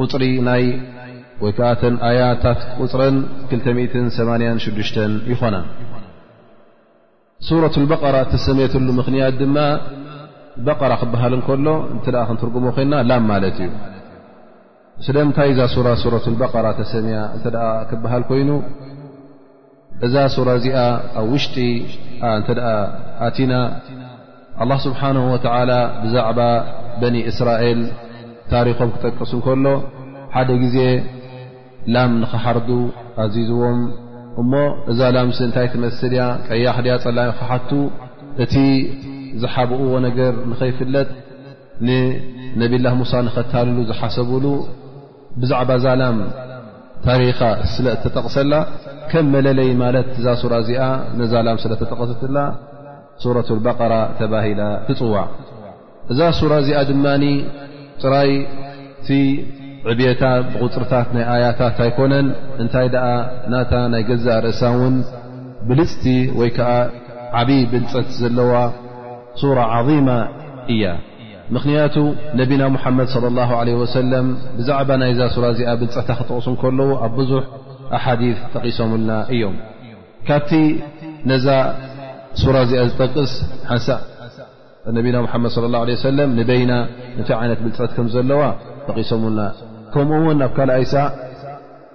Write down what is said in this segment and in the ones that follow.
ቁፅሪ ናይ ወይ ከዓ ተን ኣያታት ቁፅረን ክልተ ሚእትን ሰማንያን ሽዱሽተን ይኾና። ሱረት በቀራ እተሰመየትሉ ምኽንያት ድማ በቀራ ክበሃል እንከሎ እንተ ክንትርጉሞ ኮይና ላም ማለት እዩ። ስለምንታይ እዛ ሱራ ሱረት በቀራ ተሰሚያ እንተ ክበሃል ኮይኑ እዛ ሱራ እዚኣ ኣብ ውሽጢ እንተ ኣቲና ኣላ ስብሓን ወተዓላ ብዛዕባ በኒ እስራኤል ታሪኾም ክጠቅስ እንከሎ ሓደ ግዜ ላም ንኽሓርዱ ኣዚዝዎም እሞ እዛ ላምሲ እንታይ ትመስል እያ ቀያሕ ድያ ጸላሚ ክሓቱ እቲ ዝሓብእዎ ነገር ንኸይፍለጥ ንነብላ ሙሳ ንኸታልሉ ዝሓሰብሉ ብዛዕባ እዛ ላም ታሪኻ ስለ እተጠቕሰላ ከም መለለይ ማለት እዛ ሱራ እዚኣ ነዛ ላም ስለ ተጠቐሰትላ ሱረት በቀራ ተባሂላ ትፅዋዕ እዛ ሱራ እዚኣ ድማ ጥራይ እቲ ዕብታ ብቁፅርታት ናይ ኣያታት ኣይኮነን እንታይ ደኣ ናታ ናይ ገዛእ ርእሳ እውን ብልፅቲ ወይ ከዓ ዓብዪ ብልፀት ዘለዋ ሱራ ዓظማ እያ ምኽንያቱ ነቢና ሙሓመድ صለ ላሁ ለ ወሰለም ብዛዕባ ናይዛ ሱራ እዚኣ ብልፀታ ክጠቕሱ ከለዉ ኣብ ብዙሕ ኣሓዲ ጠቒሶምልና እዮም ካብቲ ነዛ ሱራ እዚኣ ዝጠቅስ ሓንሳእ ነቢና ሙሓመድ صለ ላه ለ ሰለም ንበይና እንታይ ዓይነት ብልፀት ከም ዘለዋ ጠቒሶምልና ከምኡ ውን ናብ ካልኣይ ሳዕ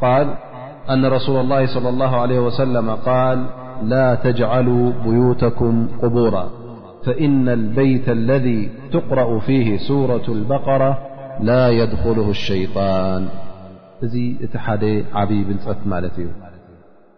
قال أن رسول الله صلى الله عليه وسلم -قال لا تجعلوا بيوتكم قبورا فإن البيت الذي تقرأ فيه سورة البقرة لا يدخله الشيطان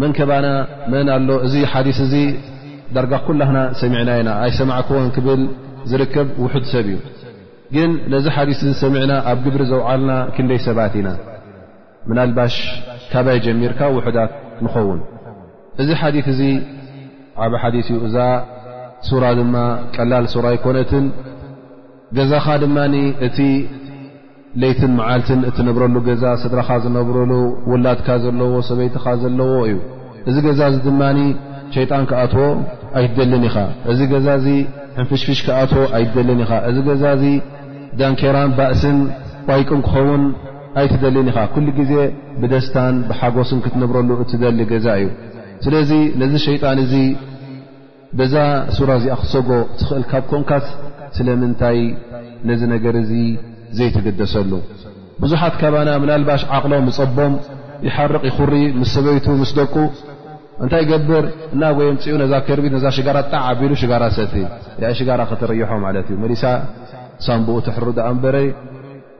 መን ከባና መን ኣሎ እዚ ሓዲስ እዚ ዳርጋ ኩላህና ሰሚዕና ኢና ኣይሰማዕክዎን ክብል ዝርከብ ውሑድ ሰብ እዩ ግን ነዚ ሓዲስ እዚ ሰሚዕና ኣብ ግብሪ ዘውዓልና ክንደይ ሰባት ኢና ምናልባሽ ካባይ ጀሚርካ ውሑዳት ንኸውን እዚ ሓዲ እዚ ዓብ ሓዲ እዩ እዛ ሱራ ድማ ቀላል ሱራ ኣይኮነትን ገዛኻ ድማ እቲ ለይትን መዓልትን እትነብረሉ ገዛ ስድራኻ ዝነብርሉ ውላድካ ዘለዎ ሰበይትኻ ዘለዎ እዩ እዚ ገዛ እዚ ድማ ሸይጣን ክኣትዎ ኣይትደልን ኢኻ እዚ ገዛ እዚ ሕንፍሽፍሽ ክኣትዎ ኣይትደልን ኢኻ እዚ ገዛ እዚ ዳንኬራን ባእስን ቋይቅን ክኸውን ኣይትደልን ኢኻ ኩሉ ግዜ ብደስታን ብሓጎስን ክትነብረሉ እትደሊ ገዛ እዩ ስለዚ ነዚ ሸይጣን እዚ በዛ ሱራ እዚኣ ክትሰጎ ትኽእል ካብ ኮንካስ ስለምንታይ ነዚ ነገር እዚ ዘይትግደሰሉ? ብዙሓት ካባና ምናልባሽ ዓቕሎም ይጸቦም፣ ይሓርቕ ይኹሪ፣ ምስ ሰበይቱ ምስ ደቁ እንታይ ይገብር? እናጎየ ምጽኡ ነዛ ከርቢት ነዛ ሽጋራ ጣዕ ኣቢሉ ሽጋራ ሰቲ፣ ሽጋራ ክትርይሖ ማለት እዩ፣ መሊሳ ሳንቡኡ ትሕሩ ደኣ እምበረይ።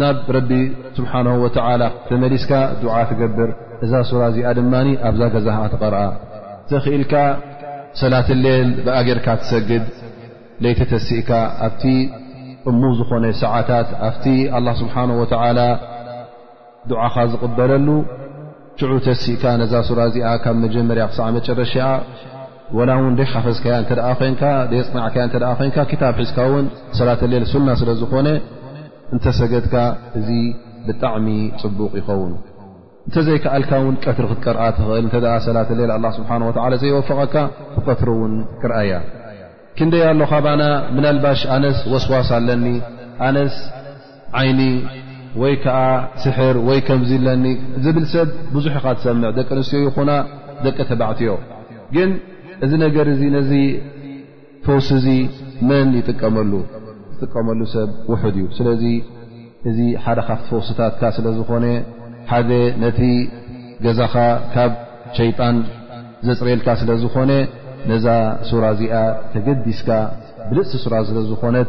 ናብ ረቢ ስብሓን ወተላ ተመሊስካ ዱዓ ትገብር እዛ ሱራ እዚኣ ድማ ኣብዛ ገዛ ኸዓ ትቐርኣ ተኽኢልካ ሰላት ሌል ብኣገርካ ትሰግድ ለይቲ ተሲእካ ኣብቲ እሙ ዝኾነ ሰዓታት ኣብቲ ኣላ ስብሓን ወተላ ዱዓኻ ዝቕበለሉ ሽዑ ተሲእካ ነዛ ሱራ እዚኣ ካብ መጀመርያ ክሳዕ መጨረሽኣ ወላ እውን ደይሓፈዝካያ እተ ኮንካ ደየፅናዕካያ እተ ኮንካ ክታብ ሒዝካ እውን ሰላተሌል ሱና ስለ ዝኾነ እንተሰገድካ እዚ ብጣዕሚ ፅቡቕ ይኸውን እንተዘይከኣልካ ውን ቀትሪ ክትቀርኣ ትኽእል እተ ሰላት ሌል ኣ ስብሓ ወላ ዘይወፈቐካ ብቀትሪ እውን ቅርኣያ ክንደይ ኣሎ ካባና ምናልባሽ ኣነስ ወስዋስ ኣለኒ ኣነስ ዓይኒ ወይ ከኣ ስሕር ወይ ከምዚ ኣለኒ ዝብል ሰብ ብዙሕ ኢኻ ትሰምዕ፣ ደቂ ኣንስትዮ ይኹና ደቂ ተባዕትዮ። ግን እዚ ነገር እዚ ነዚ ፈውሲ እዚ መን ይጥቀመሉ? ዝጥቀመሉ ሰብ ውሑድ እዩ። ስለዚ እዚ ሓደ ካብቲ ፈውስታትካ ስለ ዝኾነ ሓደ ነቲ ገዛኻ ካብ ሸይጣን ዘጽርየልካ ስለ ዝኾነ ነዛ ሱራ እዚኣ ተገዲስካ ብልጽቲ ሱራ ስለ ዝኾነት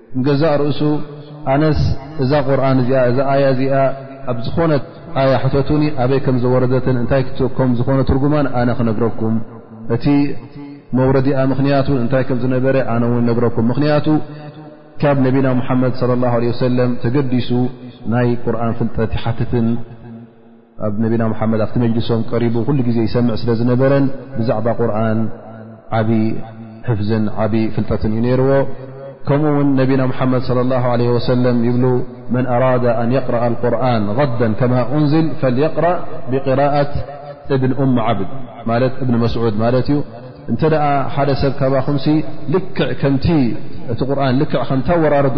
ንገዛእ ርእሱ ኣነስ እዛ ቁርን እዚኣ እዛ ኣያ እዚኣ ኣብ ዝኾነት ኣያ ሕተቱኒ ኣበይ ከም ዘወረደትን እንታይ ከም ዝኾነ ትርጉማን ኣነ ክነግረኩም እቲ መውረዲኣ ምኽንያቱ እንታይ ከም ዝነበረ ኣነ እውን ነግረኩም ምኽንያቱ ካብ ነቢና ሙሓመድ ለ ላ ለ ወሰለም ተገዲሱ ናይ ቁርን ፍልጠት ይሓትትን نبا محم ف مجلس قرب ل يسمع سل نበر بዛعب قرن ب حف فلጠة ر كم ون نا محمد صلى الله عليه وسلم يبل من أراد أن يقرأ القرن غدا كما أنزل فليقرأ بقراءة بن أم عبد بن مسعود ن ح س م رن نت وررد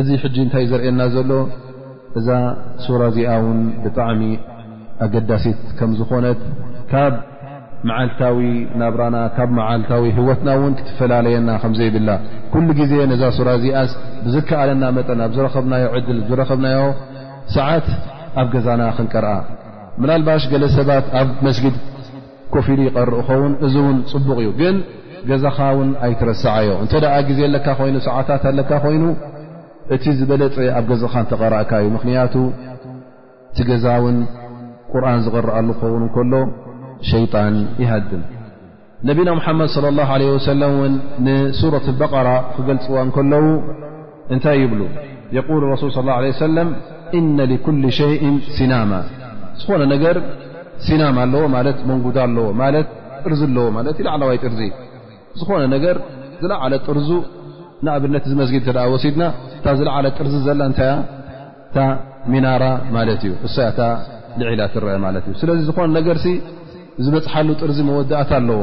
እዚ ሕጂ እንታይ እዩ ዘርእየና ዘሎ እዛ ሱራ እዚኣ ውን ብጣዕሚ ኣገዳሲት ከም ዝኾነት ካብ መዓልታዊ ናብራና ካብ መዓልታዊ ህወትና እውን ክትፈላለየና ከም ዘይብላ ኩሉ ግዜ ነዛ ሱራ እዚኣስ ብዝከኣለና መጠን ኣብ ዝረኸብናዮ ዕድል ዝረኸብናዮ ሰዓት ኣብ ገዛና ክንቀርኣ ምናልባሽ ገለ ሰባት ኣብ መስጊድ ኮፍ ኢሉ ይቀርእ ኸውን እዚ እውን ፅቡቕ እዩ ግን ገዛኻ ውን ኣይትረስዓዮ እንተ ግዜ ኣለካ ኮይኑ ሰዓታት ኣለካ ኮይኑ እቲ ዝበለፀ ኣብ ገዛኻ እንተቀረእካ እዩ ምክንያቱ እቲ ገዛ ውን ቁርን ዝቕረኣሉ ክኸውን ከሎ ሸይጣን ይሃድም ነቢና ሙሓመድ ለ ላ ለ ወሰለም ን ንሱረት በቀራ ክገልፅዋ እንከለዉ እንታይ ይብሉ የቁል ረሱል ص ه ሰለም እነ ልኩል ሸይء ሲናማ ዝኾነ ነገር ሲናማ ኣለዎ ማለት መንጉዳ ኣለዎ ማለት ጥርዚ ኣለዎ ማለት ላዕለዋይ ጥርዚ ዝኾነ ነገር ዝለዓለ ጥርዙ ንኣብነት እዚ መስጊድ እተ ወሲድና እታ ዝለዓለ ጥርዚ ዘላ እንታይ እያ እታ ሚናራ ማለት እዩ እሳ እታ ልዒላ ትረአ ማለት እዩ ስለዚ ዝኾነ ነገርሲ ዝበፅሓሉ ጥርዚ መወዳእታ ኣለዎ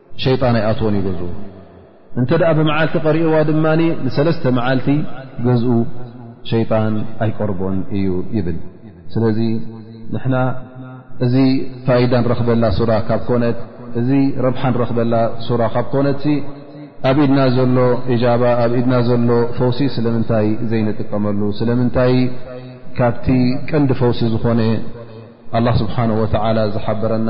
ሸይጣን ኣይኣትዎን እዩ ገዝኡ እንተ ደኣ ብመዓልቲ ቀሪእዋ ድማ ንሰለስተ መዓልቲ ገዝኡ ሸይጣን ኣይቀርቦን እዩ ይብል ስለዚ ንሕና እዚ ፋይዳ ንረኽበላ ሱራ ካብ ኮነት እዚ ረብሓ ንረኽበላ ሱራ ካብ ኮነት ኣብ ኢድና ዘሎ እጃባ ኣብ ኢድና ዘሎ ፈውሲ ስለምንታይ ዘይንጥቀመሉ ስለምንታይ ካብቲ ቀንዲ ፈውሲ ዝኾነ ኣላ ስብሓን ወተዓላ ዝሓበረና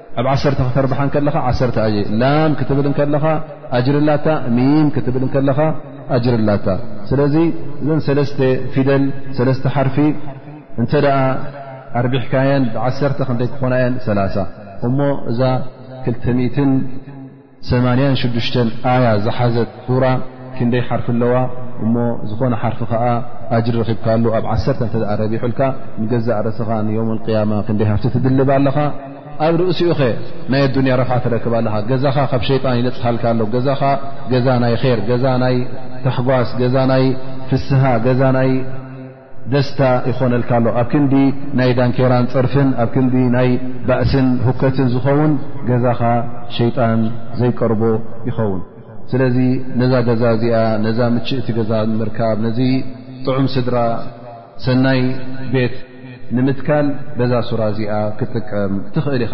ኣብ ዓሰርተ ከተርብሓ ከለኻ ዓሰርተ ኣየ ላም ክትብል ከለኻ ኣጅርላታ ሚም ክትብል ከለኻ ኣጅርላታ ስለዚ እዘን ሰለስተ ፊደል ሰለስተ ሓርፊ እንተ ደኣ ኣርቢሕካየን ብዓሰርተ ክንደይ ክኾናየን ሰላሳ እሞ እዛ ክልተ ሚትን ሰማንያን ሽዱሽተን ኣያ ዝሓዘት ሱራ ክንደይ ሓርፊ ኣለዋ እሞ ዝኾነ ሓርፊ ከኣ ኣጅሪ ረኺብካሉ ኣብ ዓሰርተ እንተ ረቢሑልካ ንገዛእ ርእስኻ ንዮም ኣልቅያማ ክንደይ ሃፍቲ ትድልብ ኣለኻ ኣብ ርእሲኡኸ ናይ ኣዱንያ ረብሓ ትረክብ ኣለኻ ገዛኻ ካብ ሸይጣን ይነፅሃልካ ኣሎ ገዛኻ ገዛ ናይ ር ገዛ ናይ ታሕጓስ ገዛ ናይ ፍስሃ ገዛ ናይ ደስታ ይኾነልካ ኣሎ ኣብ ክንዲ ናይ ዳንኬራን ጸርፍን ኣብ ክንዲ ናይ ባእስን ሁከትን ዝኸውን ገዛኻ ሸይጣን ዘይቀርቦ ይኸውን ስለዚ ነዛ ገዛ እዚኣ ነዛ ምችእቲ ገዛ ንምርካብ ነዚ ጥዑም ስድራ ሰናይ ቤት ንምትካል በዛ ሱራ እዚኣ ክትጥቀም ትኽእል ኢኻ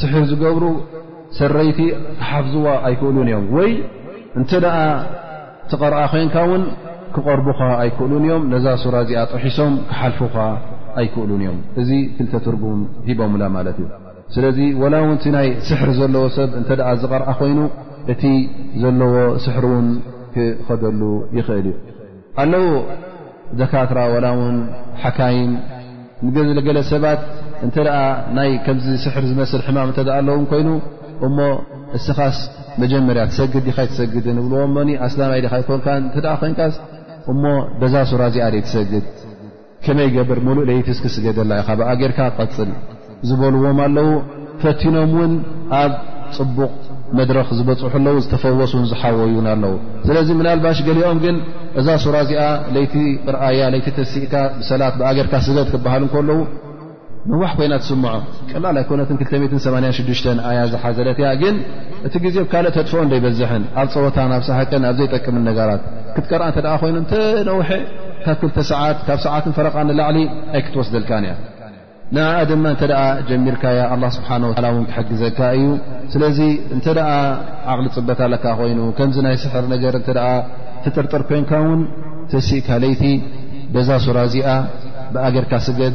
ስሕር ዝገብሩ ሰረይቲ ክሓፍዝዋ ኣይክእሉን እዮም ወይ እንተ ደኣ ትቐርኣ ኮንካ ውን ክቐርቡኻ ኣይክእሉን እዮም ነዛ ሱራ እዚኣ ጥሒሶም ክሓልፉኻ ኣይክእሉን እዮም እዚ ክልተ ትርጉም ሂቦምላ ማለት እዩ ስለዚ ወላ ውንቲ ናይ ስሕር ዘለዎ ሰብ እንተ ደኣ ዝቐርኣ ኮይኑ እቲ ዘለዎ ስሕር እውን ክኸደሉ ይኽእል እዩ ኣለዉ ደካትራ ዋላ ውን ሓካይም ንገለገለ ሰባት እንተ ናይ ከምዚ ስሕር ዝመስል ሕማም እተ ኣለዎም ኮይኑ እሞ እስኻስ መጀመርያ ትሰግድ ዲካ ይትሰግድ ንብልዎ ሞ ኣስላማይ ዲካ ይኮንካ እተ ኮንካስ እሞ በዛ ሱራ እዚኣ ደ ትሰግድ ከመይ ገብር ሙሉእ ለይቲ እስኪ ስገደላ ኢኻ ብኣ ጌርካ ቀፅል ዝበልዎም ኣለዉ ፈቲኖም እውን ኣብ ፅቡቕ መድረኽ ዝበፅሑ ኣለዉ ዝተፈወሱን ዝሓወዩን ኣለዉ ስለዚ ምናልባሽ ገሊኦም ግን እዛ ሱራ እዚኣ ለይቲ ቅርኣያ ለይቲ ተሲእካ ብሰላት ብኣ ጌርካ ስገድ ክበሃል እንከለዉ ነዋሕ ኮይና ትስምዖ ቀላል ኣይኮነትን 286 ኣያ ዝሓዘለት እያ ግን እቲ ግዜ ብ ካልእ ተጥፍኦ ዘይበዝሕን ኣብ ፀወታን ኣብ ሳሓቅን ኣብ ዘይጠቅምን ነገራት ክትቀርኣ እተ ኮይኑ እተነውሐ ካብ ክልተ ሰዓት ካብ ሰዓትን ፈረቓ ንላዕሊ ኣይ ክትወስደልካን እያ ንኣ ድማ እተ ጀሚርካያ ኣላ ስብሓን ወላ እውን ክሕግዘካ እዩ ስለዚ እንተ ዓቕሊ ፅበት ኣለካ ኮይኑ ከምዚ ናይ ስሕር ነገር እተ ትጥርጥር ኮይንካ እውን ተሲእካ ለይቲ በዛ ሱራ እዚኣ ብኣገርካ ስገድ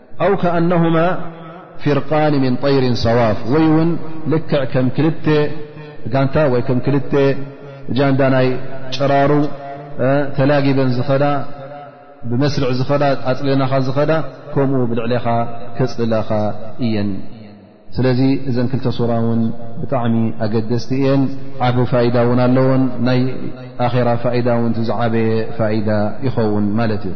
ኣው ከኣነሁማ ፊርቃን ምን ጠይሪን ሰዋፍ ወይ እውን ልክዕ ከም ክልተ ጋንታ ወይ ከም ክልተ ጃንዳ ናይ ጭራሩ ተላጊበን ዝኸዳ ብመስርዕ ዝኸዳ ኣፅሊናኻ ዝኸዳ ከምኡ ብልዕሌኻ ክፅልላኻ እየን ስለዚ እዘን ክልተ ሱራ እውን ብጣዕሚ ኣገደስቲ እየን ዓብ ፋይዳ እውን ኣለዎን ናይ ኣራ ፋይዳ እውን ዝዓበየ ፋይዳ ይኸውን ማለት እዩ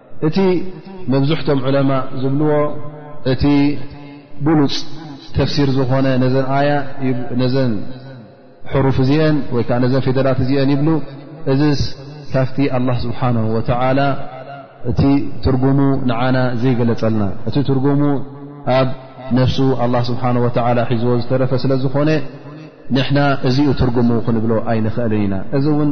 እቲ መብዝሕቶም ዑለማ ዝብልዎ እቲ ብሉፅ ተፍሲር ዝኾነ ነዘን ኣያ ነዘን ሕሩፍ እዚአን ወይ ከዓ ነዘን ፊደላት እዚአን ይብሉ እዚ ካብቲ ኣላ ስብሓን ወተላ እቲ ትርጉሙ ንዓና ዘይገለፀልና እቲ ትርጉሙ ኣብ ነፍሱ ኣላ ስብሓን ወተላ ሒዝዎ ዝተረፈ ስለ ዝኾነ ንሕና እዚኡ ትርጉሙ ክንብሎ ኣይንኽእልን ኢና እዚ እውን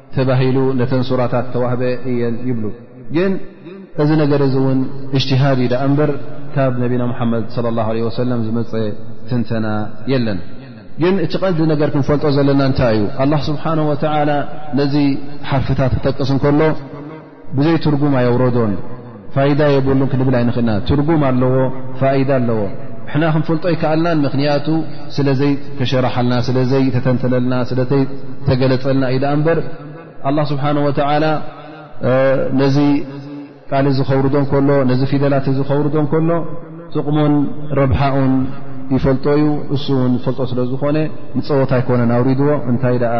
ተባሂሉ ነተን ሱራታት ተዋህበ እየን ይብሉ ግን እዚ ነገር እዚ እውን እጅትሃድ ዩ ዳኣ እንበር ካብ ነቢና ሙሓመድ ለ ላ ለ ወሰለም ዝመፀ ትንተና የለን ግን እቲ ቀንዲ ነገር ክንፈልጦ ዘለና እንታይ እዩ ኣላ ስብሓን ወተላ ነዚ ሓርፍታት ክጠቅስ እንከሎ ብዘይ ትርጉም ኣየውረዶን ፋይዳ የብሉን ክንብል ኣይንኽእልና ትርጉም ኣለዎ ፋይዳ ኣለዎ ሕና ክንፈልጦ ኣይከኣልናን ምኽንያቱ ስለዘይ ተሸራሓልና ስለዘይ ተተንተለልና ስለይ ተገለፀልና እዩ ዳኣ እምበር ኣላ ስብሓን ወተላ ነዚ ቃል እዚ ከውርዶ ከሎ ነዚ ፊደላት እዚ ከውርዶ ከሎ ጥቕሙን ረብሓኡን ይፈልጦ እዩ እሱ እውን ዝፈልጦ ስለ ዝኾነ ንፀወታ ኣይኮነን ኣውሪድዎ እንታይ ደኣ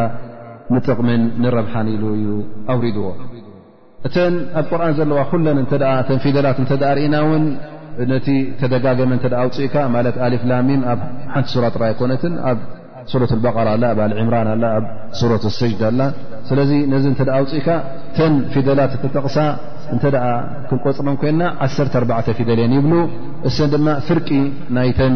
ንጥቕሚን ንረብሓን ኢሉ እዩ ኣውሪድዎ። እተን ኣብ ቁርን ዘለዋ ኩለን እተ ተን ፊደላት እተ ርእና እውን ነቲ ተደጋገመ እተ ኣውፅእካ ማለት ኣሊፍላሚም ኣብ ሓንቲ ሱራ ጥራይ ኣይኮነትን ኣብ ሱረት በራ ኣላ ኣብ ኣልዕምራን ኣላ ኣብ ሱረት ሰጅድ ኣላ ስለዚ ነዚ እተ ኣውፅእካ ተን ፊደላት እተጠቕሳ እንተ ክንቆፅረን ኮይና 14 ፊደል እየን ይብሉ እሰን ድማ ፍርቂ ናይተን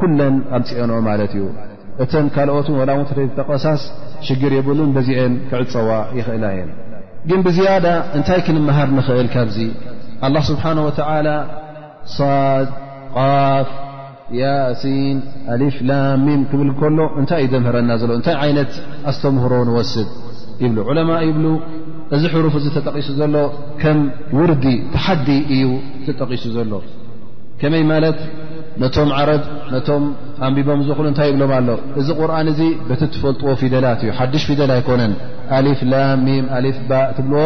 ኩለን ኣምፅኦንኦ ማለት እዩ እተን ካልኦት ን ወላ ተጠቐሳስ ሽግር የብሉን በዚአን ክዕፀዋ ይኽእላ እየን ግን ብዝያዳ እንታይ ክንምሃር ንኽእል ካብዚ ኣላ ስብሓን ወተላ ሳድ ቃፍ ያሲን ኣሊፍላሚም ክብል ከሎ እንታይ እዩ ዘምህረና ዘሎ እንታይ ዓይነት ኣስተምህሮ ንወስድ ይብሉ ዑለማ ይብሉ እዚ ሕሩፍ እዚ ተጠቂሱ ዘሎ ከም ውርዲ ተሓዲ እዩ ተጠቂሱ ዘሎ ከመይ ማለት ነቶም ዓረብ ነቶም ኣንቢቦም ዝኽእሉ እንታይ ይብሎም ኣሎ እዚ ቁርን እዚ በቲ እትፈልጥዎ ፊደላት እዩ ሓድሽ ፊደል ኣይኮነን ኣሊፍ ላም ም ኣሊፍ ባ ትብልዎ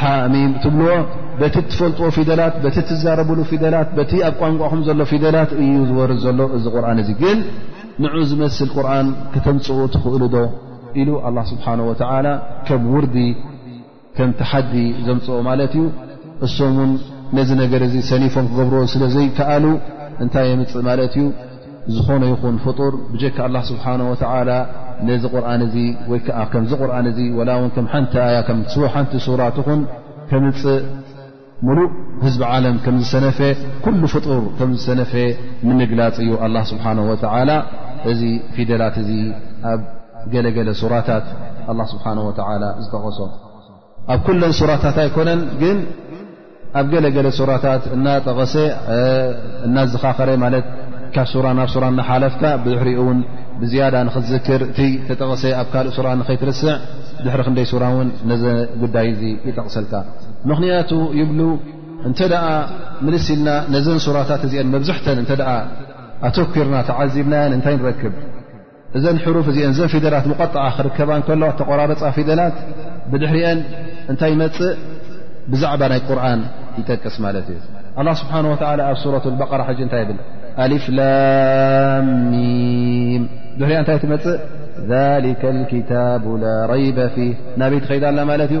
ሓሚም ትብልዎ በቲ እትፈልጥዎ ፊደላት በቲ እትዛረብሉ ፊደላት በቲ ኣብ ቋንቋኹም ዘሎ ፊደላት እዩ ዝወርድ ዘሎ እዚ ቁርን እዚ ግን ንዑ ዝመስል ቁርን ከተምፅኡ ትኽእሉ ዶ ኢሉ ኣላ ስብሓን ወተዓላ ከም ውርዲ ከም ተሓዲ ዘምፅኦ ማለት እዩ እሶም ውን ነዚ ነገር እዚ ሰኒፎም ክገብርዎ ስለ ዘይከኣሉ እንታይ የምፅእ ማለት እዩ ዝኾነ ይኹን ፍጡር ብጀካ ኣላ ስብሓን ወተላ ነዚ ቁርን እዚ ወይ ከዓ ከምዚ ቁርን እዚ ወላ ውን ከም ሓንቲ ኣያ ከም ሓንቲ ሱራ ትኹን ከምፅእ ሙሉእ ህዝቢ ዓለም ከም ዝሰነፈ ኩሉ ፍጡር ከም ዝሰነፈ ንምግላፅ እዩ ኣላ ስብሓን ወተላ እዚ ፊደላት እዚ ኣብ ገለገለ ሱራታት ኣላ ስብሓን ወተላ ዝጠቐሶ ኣብ ኩለን ሱራታት ኣይኮነን ግን ኣብ ገለገለ ሱራታት እናጠቐሰ እናዘኻኸረ ማለት ካብ ሱራ ናብ ሱራ እናሓለፍካ ብድሕሪኡ እውን ብዝያዳ ንክትዝክር እቲ ተጠቐሰ ኣብ ካልእ ሱራ ንኸይትርስዕ ድሕሪ ክንደይ ሱራ እውን ነዘ ጉዳይ እዚ ይጠቕሰልካ ምኽንያቱ ይብሉ እንተ ምልስ ኢልና ነዘን ሱራታት እዚአን መብዝሕተን እተ ኣተኪርና ተዓዚብናየን እንታይ ንረክብ እዘን ሕሩፍ እዚአን እዘን ፊደላት ሙቐጣዓ ክርከባ ከለዋ ተቆራረፃ ፊደላት ብድሕሪአን እንታይ ይመፅእ ብዛዕባ ናይ ቁርን ይጠቅስ ማለት እዩ ኣላ ስብሓን ወተላ ኣብ ሱረት በቀራ ሕጂ እንታይ ይብል ኣሊፍላሚም ድሕሪያ እንታይ ትመፅእ ሊከ ልክታቡ ላ ረይበ ፊ ናበይ ትኸይዳ ኣላ ማለት እዩ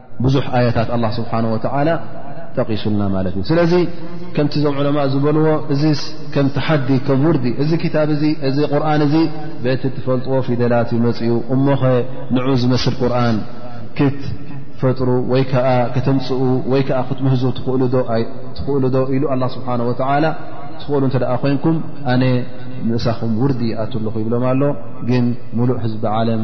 ብዙሕ ኣያታት ኣላ ስብሓን ወተዓላ ጠቒሱልና ማለት እዩ ስለዚ ከምቲ እዞም ዑለማ ዝበልዎ እዚ ከም ተሓዲ ከም ውርዲ እዚ ክታብ እዚ እዚ ቁርን እዚ በቲ ትፈልጥዎ ፊደላት ይመፅኡ እሞኸ ንዑ ዝመስል ቁርን ክትፈጥሩ ወይ ከዓ ከተምፅኡ ወይ ከዓ ክትምህዙ ትኽእሉ ዶ ኢሉ ኣላ ስብሓን ወተዓላ ትኽእሉ እንተ ደኣ ኮንኩም ኣነ ምእሳኹም ውርዲ ይኣትልኹ ይብሎም ኣሎ ግን ሙሉእ ህዝቢ ዓለም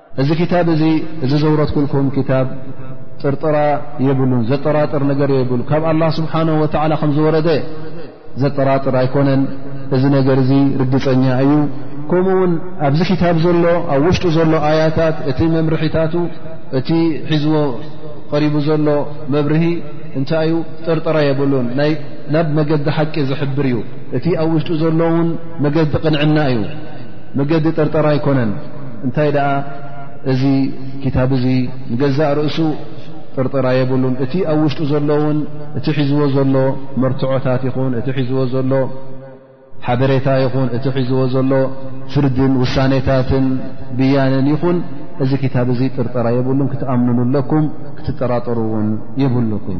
እዚ ክታብ እዚ እዚ ዘውረትኩልኩም ክታብ ጥርጥራ የብሉን ዘጠራጥር ነገር የብሉ ካብ ኣላ ስብሓን ወላ ከም ዝወረደ ዘጠራጥር ኣይኮነን እዚ ነገር እዚ ርግፀኛ እዩ ከምኡ ውን ኣብዚ ክታብ ዘሎ ኣብ ውሽጡ ዘሎ ኣያታት እቲ መምርሒታቱ እቲ ሒዝዎ ቐሪቡ ዘሎ መብርሂ እንታይ እዩ ጥርጥራ የብሉን ናይ ናብ መገዲ ሓቂ ዝሕብር እዩ እቲ ኣብ ውሽጡ ዘሎ ውን መገዲ ቕንዕና እዩ መገዲ ጥርጠራ ኣይኮነን እንታይ ደኣ እዚ ክታብ እዚ ንገዛእ ርእሱ ጥርጥራ የብሉን እቲ ኣብ ውሽጡ ዘሎ ውን እቲ ሒዝዎ ዘሎ መርትዖታት ይኹን እቲ ሒዝዎ ዘሎ ሓበሬታ ይኹን እቲ ሒዝዎ ዘሎ ፍርድን ውሳኔታትን ብያንን ይኹን እዚ ክታብ እዚ ጥርጠራ የብሉን ክትኣምኑን ኣለኩም ክትጠራጠሩ ውን የብሉኩም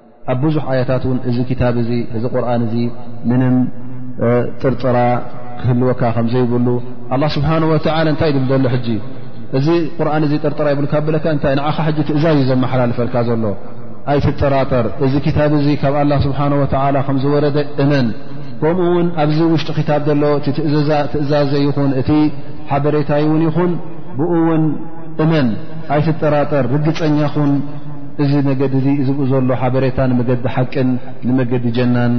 ኣብ ብዙሕ ኣያታት ውን እዚ ክታብ እዚ እዚ ቁርን እዚ ምንም ጥርጥራ ክህልወካ ከም ዘይብሉ ኣላ ስብሓን ወተላ እንታይ ድብል ዘሎ ሕጂ እዚ ቁርን እዚ ጥርጥራ ይብሉ ካብ ብለካ እንታይ ንዓኻ ሕጂ ትእዛዝ እዩ ዘመሓላልፈልካ ዘሎ ኣይትጠራጠር እዚ ክታብ እዚ ካብ ኣላ ስብሓን ወተላ ከም ዝወረደ እመን ከምኡ ውን ኣብዚ ውሽጢ ክታብ ዘሎ እቲ ትእዛዘ ይኹን እቲ ሓበሬታይ እውን ይኹን ብኡ ውን እመን ኣይትጠራጠር ርግፀኛ ኹን እዚ መገዲ እዚ ዝብኡ ዘሎ ሓበሬታ ንመገዲ ሓቅን ንመገዲ ጀናን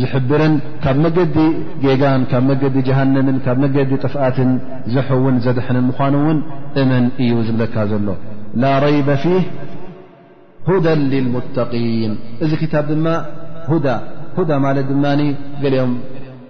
ዝሕብርን ካብ መገዲ ጌጋን ካብ መገዲ ጀሃነምን ካብ መገዲ ጥፍኣትን ዘሕውን ዘድሕንን ምዃኑ እውን እመን እዩ ዝብለካ ዘሎ ላ ረይበ ፊህ ሁዳ ልልሙተቒን እዚ ክታብ ድማ ሁዳ ሁዳ ማለት ድማ ገሊኦም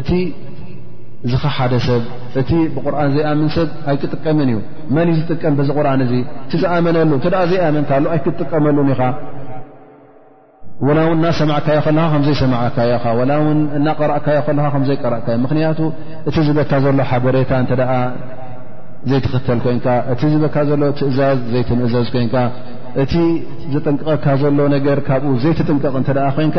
እቲ ዝኸሓደ ሰብ እቲ ብቁርን ዘይኣምን ሰብ ኣይክጥቀምን እዩ መን እዩ ዝጥቀም በዚ ቁርን እዚ እቲ ዝኣመነሉ እተ ዘይኣመንካ ሉ ኣይክትጥቀመሉን ኢኻ ወላ ውን እናሰማዕካዮ ከለኻ ከምዘይሰማዕካዮ ኢኻ ወላ ውን እናቀረእካዮ ከለኻ ከምዘይቀረእካዮ ምክንያቱ እቲ ዝበካ ዘሎ ሓበሬታ እተ ዘይትኽተል ኮንካ እቲ ዝበካ ዘሎ ትእዛዝ ዘይትምእዘዝ ኮንካ እቲ ዘጠንቅቐካ ዘሎ ነገር ካብኡ ዘይትጥንቀቕ እተ ኮንካ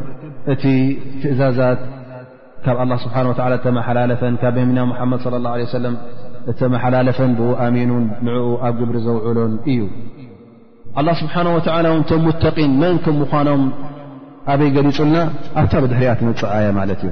እቲ ትእዛዛት ካብ ኣላ ስብሓን ወላ እተመሓላለፈን ካብ ነቢና ሙሓመድ صለ ላ ለ ሰለም እተመሓላለፈን ብኡ ኣሚኑን ንዕኡ ኣብ ግብሪ ዘውዕሎን እዩ ኣላ ስብሓን ወላ ውን ቶም ሙተቒን መን ከም ምዃኖም ኣበይ ገሊጹልና ኣብታ ብድሕሪያ ትመፅኣ እያ ማለት እዩ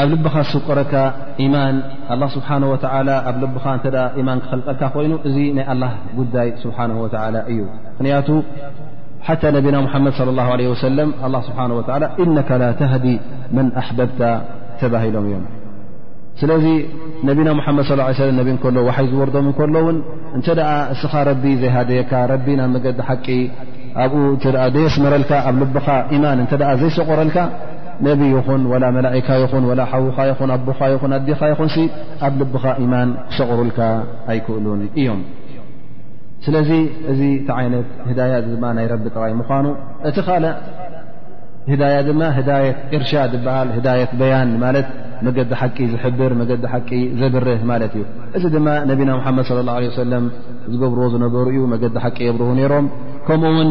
ኣብ ልብኻ ዝስቆረካ ኢማን ኣላ ስብሓን ወተላ ኣብ ልብኻ እተ ኢማን ክኸልቀካ ኮይኑ እዚ ናይ ኣላ ጉዳይ ስብሓን ወተላ እዩ ምክንያቱ ሓታ ነቢና ሙሓመድ ለ ላ ለ ወሰለም ኣላ ስብሓን ወተላ እነካ ላ ተህዲ መን ኣሕበብታ ተባሂሎም እዮም ስለዚ ነቢና ሙሓመድ ስ ሰለ ነቢ እከሎ ዋሓይ ዝወርዶም እንከሎ እውን እንተ ደኣ እስኻ ረቢ ዘይሃደየካ ረቢ ናብ መገዲ ሓቂ ኣብኡ እተ ደየስመረልካ ኣብ ልብኻ ኢማን እተ ዘይሰቆረልካ ነቢ ይኹን ወላ መላካ ይኹን ወላ ሓዉካ ይኹን ኣቦካ ይኹን ኣዴኻ ይኹን ኣብ ልብኻ ኢማን ክሰቕሩልካ ኣይክእሉን እዮም ስለዚ እዚ እቲ ዓይነት ህዳያ እዚ ድማ ናይ ረቢ ጥራይ ምዃኑ እቲ ካልእ ህዳያ ድማ ህዳየት እርሻድ ይበሃል ህዳየት በያን ማለት መገዲ ሓቂ ዝሕብር መገዲ ሓቂ ዘብርህ ማለት እዩ እዚ ድማ ነቢና ሓመድ ለ ላ ሰለም ዝገብርዎ ዝነበሩ እዩ መገዲ ሓቂ የብርሁ ነይሮም ከምኡ ውን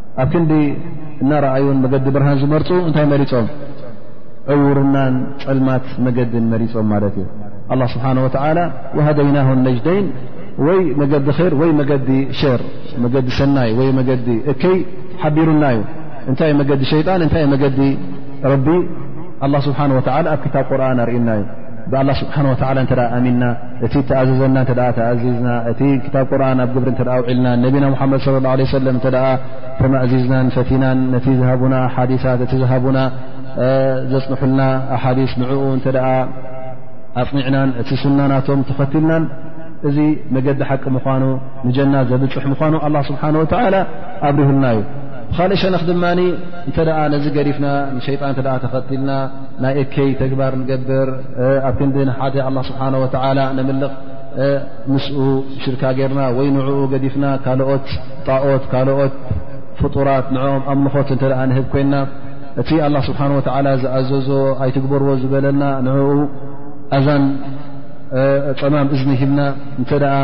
ኣብ ክንዲ እናረኣዩን መገዲ ብርሃን ዝመርፁ እንታይ መሪፆም ዕውርናን ፀልማት መገድን መሪፆም ማለት እዩ ኣላ ስብሓን ወተላ ወሃደይናሁ ነጅደይን ወይ መገዲ ር ወይ መገዲ ሸር መገዲ ሰናይ ወይ መገዲ እከይ ሓቢሩና እዩ እንታይእዩ መገዲ ሸይጣን እንታይእዩ መገዲ ረቢ ኣላ ስብሓን ወተላ ኣብ ክታብ ቁርን ኣርእና እዩ ብኣላ ስብሓን ወተላ እተ ኣሚንና እቲ እተኣዘዘና እተ ተኣዚዝና እቲ ክታብ ቁርን ኣብ ግብሪ እተ ውዒልና ነቢና ሙሓመድ صለ ላه ለ ሰለም እተ ተማእዚዝናን ፈቲናን ነቲ ዝሃቡና ሓዲሳት እቲ ዝሃቡና ዘፅንሑልና ኣሓዲስ ንዕኡ እንተ ኣፅኒዕናን እቲ ሱናናቶም ተኸትልናን እዚ መገዲ ሓቂ ምኳኑ ንጀና ዘብፅሕ ምኳኑ ኣላ ስብሓን ወተላ ኣብሪሁልና እዩ ብካልእ ሸነክ ድማ እንተ ነዚ ገዲፍና ንሸይጣን እተ ተኸትልና ናይ እከይ ተግባር ንገብር ኣብ ክንዲ ንሓደ ኣላ ስብሓን ወተዓላ ነምልኽ ምስኡ ሽርካ ገርና ወይ ንዕኡ ገዲፍና ካልኦት ጣኦት ካልኦት ፍጡራት ንዕኦም ኣምልኾት እንተ ንህብ ኮይንና እቲ ኣላ ስብሓን ወተዓላ ዝኣዘዞ ኣይትግበርዎ ዝበለና ንዕኡ ኣዛን ፀማም እዝኒ ሂብና እንተ ደኣ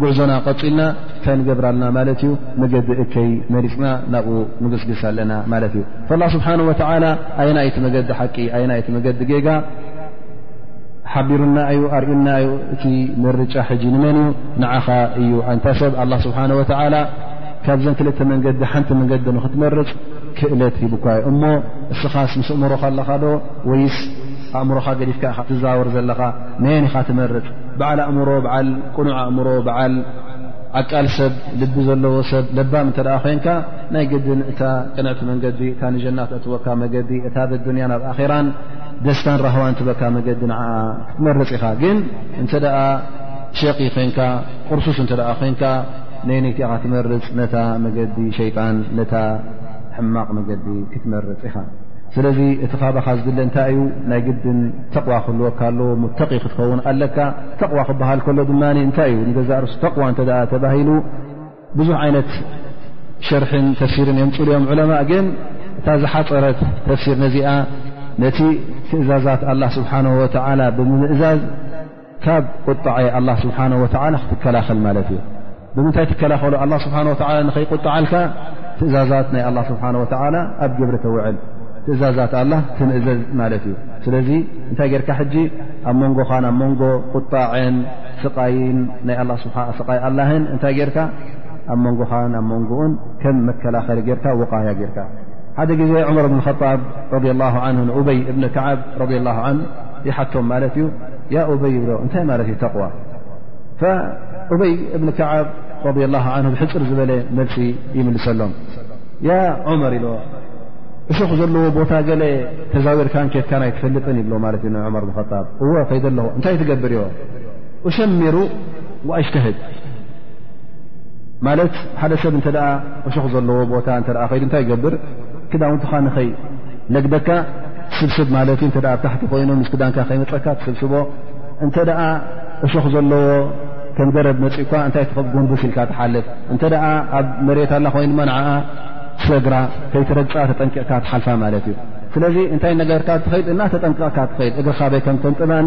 ጉዕዞና ቀፂልና እንታይ ንገብር ኣለና ማለት እዩ መገዲ እከይ መሪፅና ናብኡ ንግስግስ ኣለና ማለት እዩ ላ ስብሓን ወተላ ኣየናይ እቲ መገዲ ሓቂ ኣየናይ እቲ መገዲ ጌጋ ሓቢሩና እዩ ኣርእና እዩ እቲ ምርጫ ሕጂ ንመን እዩ ንዓኻ እዩ ኣንታ ሰብ ኣላ ስብሓን ወተላ ካብዘን ክልተ መንገዲ ሓንቲ መንገዲ ንክትመርፅ ክእለት ሂቡኳ እዩ እሞ እስኻስ ምስ እእምሮኻ ኣለኻ ዶ ወይስ ኣእምሮኻ ገዲፍካ ኢ ትዛወር ዘለኻ ነየን ኢኻ ትመርፅ በዓል ኣእምሮ በዓል ቅኑዕ ኣእምሮ በዓል ዓቃል ሰብ ልቢ ዘለዎ ሰብ ለባም እንተ ኮይንካ ናይ ግድን እታ ቅንዕቲ መንገዲ እታ ንጀና ትእትወካ መገዲ እታ ብዱንያ ናብ ኣኼራን ደስታን ራህዋን ትበካ መገዲ ንዓ ክትመርፅ ኢኻ ግን እንተ ደኣ ሸቂ ኮንካ ቅርሱስ እንተ ደኣ ኮንካ ነይነይቲ ኢኻ ትመርፅ ነታ መገዲ ሸይጣን ነታ ሕማቕ መገዲ ክትመርፅ ኢኻ ስለዚ እቲ ካባኻ ዝድለ እንታይ እዩ ናይ ግድን ተቕዋ ክህልወካ ኣለዎ ሙተቒ ክትከውን ኣለካ ተቕዋ ክበሃል ከሎ ድማ እንታይ እዩ ንገዛእ ርሱ ተቕዋ እንተ ተባሂሉ ብዙሕ ዓይነት ሸርሒን ተፍሲርን የምፅሉ እዮም ዕለማ ግን እታ ዝሓፀረት ተፍሲር ነዚኣ ነቲ ትእዛዛት ኣላ ስብሓን ወተዓላ ብምምእዛዝ ካብ ቁጣዐ ኣላ ስብሓን ወተዓላ ክትከላኸል ማለት እዩ ብምንታይ ትከላኸሉ ኣላ ስብሓን ወተላ ንኸይቁጣዓልካ ትእዛዛት ናይ ኣላ ስብሓን ወተዓላ ኣብ ግብሪ ተውዕል ትእዛዛት ኣላ ትምእዘዝ ማለት እዩ ስለዚ እንታይ ጌርካ ሕጂ ኣብ መንጎኻን ኣብ መንጎ ቁጣዐን ስቃይን ናይ ኣላ ስብሓ ስቃይ ኣላህን እንታይ ጌርካ ኣብ መንጎኻን ኣብ መንጎኡን ከም መከላኸሊ ጌርካ ውቃያ ጌርካ ሓደ ግዜ ዑመር እብን ጣብ ረ ላ ን ንኡበይ እብኒ ከዓብ ረ ላ ን ይሓቶም ማለት እዩ ያ ኡበይ ይብሎ እንታይ ማለት እዩ ተቕዋ ኡበይ እብኒ ከዓብ ረ ላ ን ብሕፅር ዝበለ መልሲ ይምልሰሎም ያ ዑመር ኢሎ እሾክ ዘለዎ ቦታ ገለ ተዛዊርካን ኬትካን ኣይትፈልጥን ይብሎ ማለት እዩ ንዑመር ጣብ እዎ ከይደ ኣለኹ እንታይ ትገብር እዮ እሸሚሩ ኣጅተህድ ማለት ሓደ ሰብ እንተ እሾኽ ዘለዎ ቦታ እተ ከይዱ እንታይ ይገብር ክዳውንትኻ ንኸይ ለግበካ ስብስብ ማለት እዩ እ ኣብታሕቲ ኮይኑ ምስ ክዳንካ ከይመፀካ ትስብስቦ እንተ እሾኽ ዘለዎ ከም ገረብ መፅእኳ እንታይ ትኸብ ጎንቡስ ኢልካ ትሓልፍ እንተ ኣብ መሬት ኣላ ኮይኑ ድማ ንዓኣ ሰግራ ከይትረግፃ ተጠንቂቕካ ትሓልፋ ማለት እዩ ስለዚ እንታይ ነገርካ ትኸይድ እና ተጠንቅቕካ ትኸይድ እግርካበይ ከምተንጥበን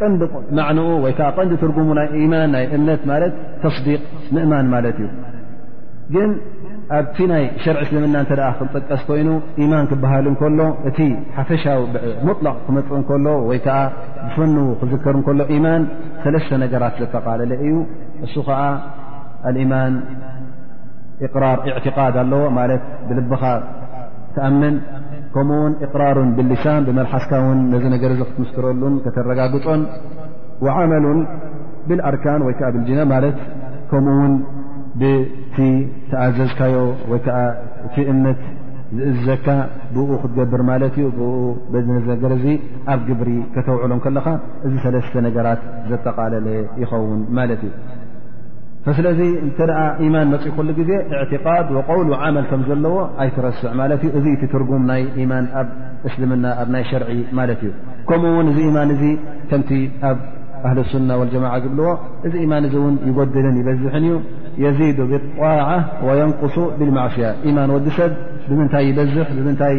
ቀንዲ ማዕንኡ ወይ ከዓ ቀንዲ ትርጉሙ ናይ ኢማን ናይ እምነት ማለት ተስዲቅ ምእማን ማለት እዩ ግን ኣብቲ ናይ ሸርዒ እስልምና እተ ክንጥቀስ ኮይኑ ኢማን ክበሃል እንከሎ እቲ ሓፈሻዊ ሙጥላቕ ክመፅእ እንከሎ ወይ ከዓ ብፈኑ ክዝከር እንከሎ ኢማን ሰለስተ ነገራት ዘጠቓለለ እዩ እሱ ከዓ ኣልኢማን እቅራር ኢዕትቃድ ኣለዎ ማለት ብልብኻ ትኣምን ከምኡ ውን እቅራሩን ብልሳን ብመልሓስካ ውን ነዚ ነገር እዚ ክትምስክረሉን ከተረጋግፆን ዓመሉን ብልኣርካን ወይከዓ ብልጅነ ማለት ከምኡ ውን ብቲ ተኣዘዝካዮ ወይከዓ እቲ እምነት ዝእዘካ ብኡ ክትገብር ማለት እዩ ብ በነገር እዚ ኣብ ግብሪ ከተውዕሎም ከለኻ እዚ ሰለስተ ነገራት ዘጠቓለለ ይኸውን ማለት እዩ ስለዚ እተ ኢማን መፅ ኩሉ ግዜ እዕትቃድ ወቀውል ዓመል ከም ዘለዎ ኣይትረስዕ ማለት እዩ እዚ እቲ ትርጉም ናይ ኢማን ኣብ እስልምና ኣብ ናይ ሸርዒ ማለት እዩ ከምኡ ውን እዚ ኢማን እዚ ከምቲ ኣብ ኣህል ሱና ወልጀማዓ ዝብልዎ እዚ ኢማን እዚ እውን ይጎድልን ይበዝሕን እዩ የዚዱ ብጣዓ ወየንቁሱ ብልማዕስያ ኢማን ወዲ ሰብ ብምንታይ ይበዝሕ ብምንታይ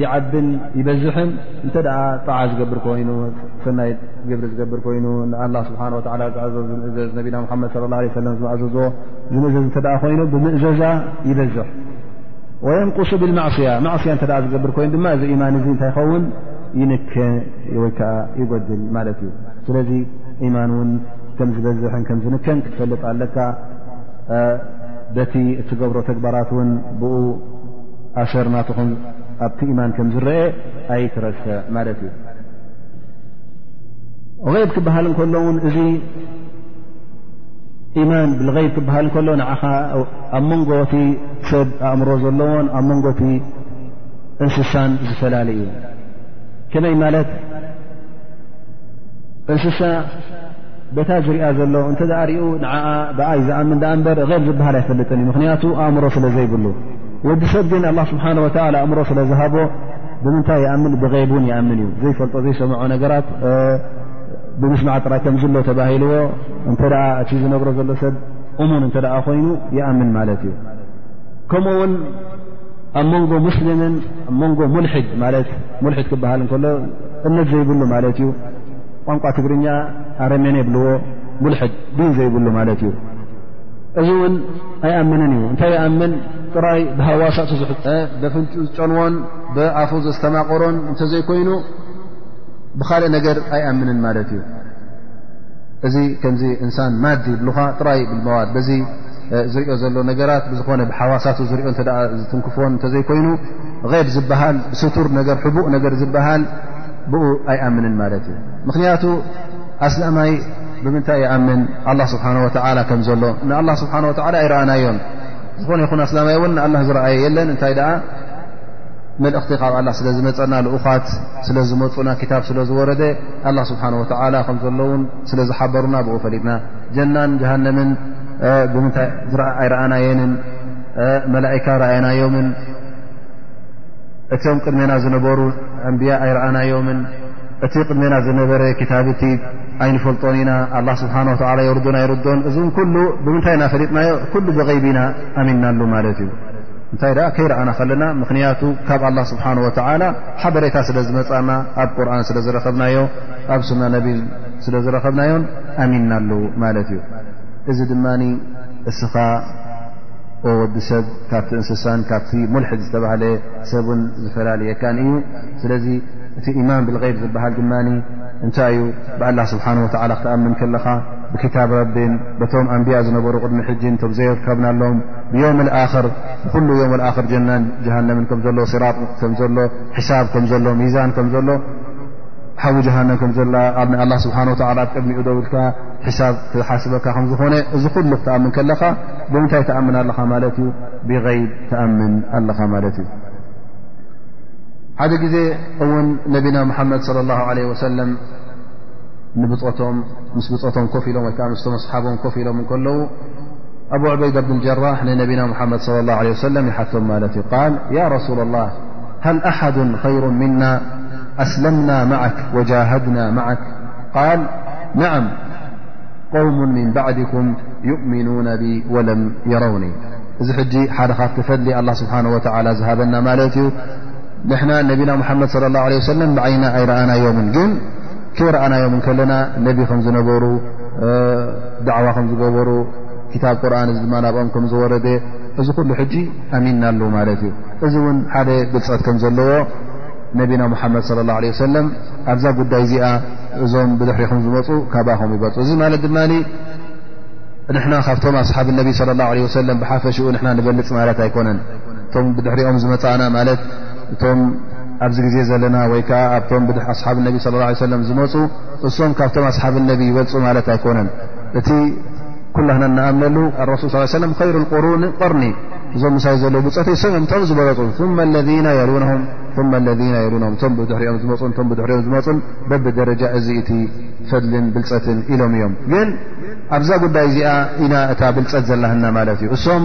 ይዓብን ይበዝሕን እንተ ጣዓ ዝገብር ኮይኑ ሰናይ ግብሪ ዝገብር ኮይኑ ንኣላ ስብሓ ወላ ዝኣዘዝ ዝምእዘዝ ነቢና ሓመድ ለ ላ ሰለም ዝኣዘዝዎ ዝምእዘዝ እንተ ኮይኑ ብምእዘዛ ይበዝሕ ወየንቁሱ ብልማዕስያ ማዕስያ እተ ዝገብር ኮይኑ ድማ እዚ ኢማን እዚ እንታይ ይኸውን ይንከ ወይ ከዓ ይጎድል ማለት እዩ ስለዚ ኢማን እውን ከም ዝበዝሕን ከም ዝንከን ክትፈልጥ ኣለካ በቲ እትገብሮ ተግባራት እውን ብኡ ኣሰር ናትኹም ኣብቲ ኢማን ከም ዝረአ ኣይትረስዕ ማለት እዩ غይብ ክበሃል እንከሎ ውን እዚ ኢማን ብغይብ ክበሃል ከሎ ንዓኻ ኣብ መንጎ እቲ ሰብ ኣእምሮ ዘለዎን ኣብ መንጎ እቲ እንስሳን ዝፈላለ እዩ ከመይ ማለት እንስሳ በታ ዝርኣ ዘሎ እንተ ርኡ ን ብኣይ ዝኣምን ኣ እበር غይብ ዝበሃል ኣይፈልጥን እዩ ምክንያቱ ኣእምሮ ስለ ዘይብሉ ወዲ ሰብ ግን ኣላ ስብሓን ወላ ኣእምሮ ስለ ዝሃቦ ብምንታይ ይኣምን ብغይብ ውን ይኣምን እዩ ዘይፈልጦ ዘይሰምዖ ነገራት ብምስማዕ ጥራይ ከም ዝሎ ተባሂልዎ እንተ እቲ ዝነብሮ ዘሎ ሰብ እሙን እተ ኮይኑ ይኣምን ማለት እዩ ከምኡ ውን ኣብ መንጎ ሙስሊምን ኣ መንጎ ሙልድ ማለት ሙልሕድ ክበሃል እከሎ እነት ዘይብሉ ማለት እዩ ቋንቋ ትግርኛ ኣረሜን የብልዎ ሙልሕድ ድን ዘይብሉ ማለት እዩ እዚ እውን ኣይኣምንን እዩ እንታይ ይኣምን ጥራይ ብሃዋሳቱ ብፍንጩ ዝጨንዎን ብኣፉ ዘስተማቕሮን እንተዘይኮይኑ ብካልእ ነገር ኣይኣምንን ማለት እዩ እዚ ከምዚ እንሳን ማዲ ይብልኻ ጥራይ ብልመዋድ በዚ ዝሪኦ ዘሎ ነገራት ብዝኾነ ብሓዋሳቱ ዝሪኦ እተ ዝትንክፍዎን እንተዘይኮይኑ ብ ዝበሃል ብስቱር ነገር ሕቡእ ነገር ዝበሃል ብኡ ኣይኣምንን ማለት እዩ ምክንያቱ ኣስላማይ ብምንታይ ይኣምን ኣላ ስብሓን ወተላ ከም ዘሎ ንኣላ ስብሓን ወተላ ኣይረኣናዮን ዝኾነ ይኹን ኣስላማይ እውን ንኣላ ዝረኣየ የለን እንታይ ደኣ መልእኽቲ ካብ ኣላ ስለ ዝመፀና ልኡኻት ስለ ዝመፁና ክታብ ስለ ዝወረደ ኣላ ስብሓን ወተላ ከም ዘለውን ስለ ዝሓበሩና ብኡ ፈሊጥና ጀናን ጀሃነምን ብምንታይ ኣይረኣናየንን መላእካ ረኣየናዮምን እቶም ቅድሜና ዝነበሩ ኣንብያ ኣይረኣናዮምን እቲ ቅድሜና ዝነበረ ክታብቲ ኣይንፈልጦን ኢና ኣላ ስብሓን ወተላ የርዱን ኣይርዱን እዚ ኩሉ ብምንታይ ኢና ፈሊጥናዮ ኩሉ ብغይቢ ኢና ኣሚናሉ ማለት እዩ እንታይ ደኣ ከይረኣና ከለና ምኽንያቱ ካብ ኣላ ስብሓን ወተላ ሓበሬታ ስለ ዝመፃና ኣብ ቁርን ስለ ዝረኸብናዮ ኣብ ሱና ነቢ ስለ ዝረኸብናዮን ኣሚናሉ ማለት እዩ እዚ ድማ እስኻ ወዲ ሰብ ካብቲ እንስሳን ካብቲ ሙልሕድ ዝተባህለ ሰብን ዝፈላልየካን እዩ ስለዚ እቲ ኢማን ብልغይብ ዝበሃል ድማ እንታይ እዩ ብኣላ ስብሓን ወተላ ክትኣምን ከለኻ ብክታብ ረቢን በቶም ኣንብያ ዝነበሩ ቅድሚ ሕጂ ቶም ዘይርከብናሎም ብዮም ኣክር ብኩሉ ዮም ኣክር ጀናን ጀሃነምን ከምዘሎ ሲራጥ ከምዘሎ ሕሳብ ከምዘሎ ሚዛን ከምዘሎ ሓዊ ጀሃንም ከምዘላ ኣብ ንኣላ ስብሓ ወ ኣብ ቅድሚኡ ደውልካ ሕሳብ ትሓስበካ ከምዝኾነ እዚ ኩሉ ክትኣምን ከለኻ ብምንታይ ተኣምን ኣለኻ ማለት እዩ ብغይብ ተኣምን ኣለኻ ማለት እዩ حد ون نبينا محمد صلى الله عليه وسلم مس بم كف لم م أصحابم كف لم كلو أبو عبيد بن الجراح ن نبنا محمد صلى الله عليه وسلم يحتهم ماتي قال يا رسول الله هل أحد خير منا أسلمنا معك وجاهدنا معك قال نعم قوم من بعدكم يؤمنون ب ولم يروني ذ جي حد ف تفدلي الله سبحانه وتعالى زهبنا مالتي ንሕና ነቢና ሙሓመድ ለ ላ ለ ሰለም ብዓይና ኣይረኣናዮምን ግን ከይረኣናዮም ከለና ነቢ ከም ዝነበሩ ዳዕዋ ከም ዝገበሩ ክታብ ቁርን እዚ ድማ ናብኦም ከም ዝወረደ እዚ ኩሉ ሕጂ ኣሚንና ኣሉ ማለት እዩ እዚ እውን ሓደ ብልፀት ከም ዘለዎ ነቢና ሙሓመድ ለ ላ ለ ሰለም ኣብዛ ጉዳይ እዚኣ እዞም ብድሕሪ ከም ዝመፁ ካባኸም ይበልፁ እዚ ማለት ድማ ንሕና ካብቶም ኣስሓብ ነቢ ለ ላ ለ ሰለም ብሓፈሽኡ ንና ንበልፅ ማለት ኣይኮነን እቶም ብድሕሪኦም ዝመፃእና ማለት እቶም ኣብዚ ግዜ ዘለና ወይ ከዓ ኣብቶም ኣስሓብ ነቢ ለ ላ ሰለም ዝመፁ እሶም ካብቶም ኣስሓብ ነቢ ይበልፁ ማለት ኣይኮነን እቲ ኩላና እናኣምነሉ ኣረሱል ስ ሰለም ኸይሩ ቁሩን ቕርኒ እዞም ምሳይ ዘለዉ ብፀተ ይሰም እዮም እቶም ዝበለፁ ማ ለና የሉነም ማ ለና የሉነም እቶም ብድሕሪኦም ዝመፁ እቶም ብድሕሪኦም ዝመፁን በብ ደረጃ እዚ እቲ ፈድልን ብልፀትን ኢሎም እዮም ግን ኣብዛ ጉዳይ እዚኣ ኢና እታ ብልፀት ዘላህና ማለት እዩ እም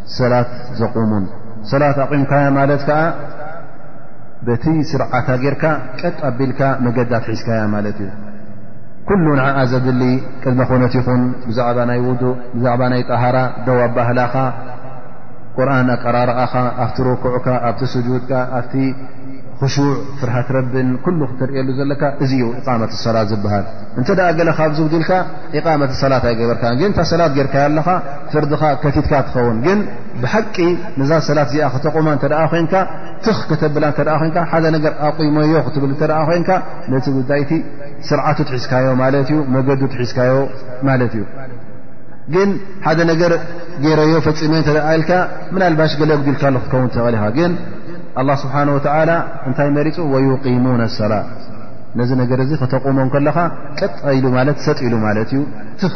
ሰላት ዘቑሙን ሰላት ኣቒምካያ ማለት ከዓ በቲ ስርዓታ ጌርካ ቀጥ ኣቢልካ መገዲ ኣትሒዝካያ ማለት እዩ ኩሉ ንዓኣ ዘድሊ ቅድመ ኮነት ይኹን ብዛዕባ ናይ ውዱእ ብዛዕባ ናይ ጠሃራ ደው ኣባህላኻ ቁርን ኣቀራርኣኻ ኣብቲ ርኩዕካ ኣብቲ ስጁድካ ኣብቲ ክሹዕ ፍርሃት ረብን ኩሉ ክትርእየሉ ዘለካ እዚ ዩ ኢቃመት ሰላት ዝበሃል እንተ ገለ ካብዚ ውዲልካ ኢቃመት ሰላት ኣይገበርካ ግን እታ ሰላት ጌርካያ ኣለኻ ፍርድኻ ከቲትካ ትኸውን ግን ብሓቂ ነዛ ሰላት እዚኣ ከተቑማ እተ ኮንካ ትኽ ከተብላ እተ ኮንካ ሓደ ነገር ኣቑሞዮ ክትብል እተ ኮንካ ነቲ ጉዳይቲ ስርዓቱ ትሒዝካዮ ማለት እዩ መገዱ ትሒዝካዮ ማለት እዩ ግን ሓደ ነገር ገይረዮ ፈፂመዮ እተ ኢልካ ምናልባሽ ገለ ጉዲልካ ሉ ክትከውን ተቐል ኢኻ ግን ኣላ ስብሓን ወተዓላ እንታይ መሪፁ ወዩቂሙን ኣሰላ ነዚ ነገር እዚ ከተቑሞ ከለኻ ቀጥ ኢሉ ማለት ሰጥ ኢሉ ማለት እዩ ትኽ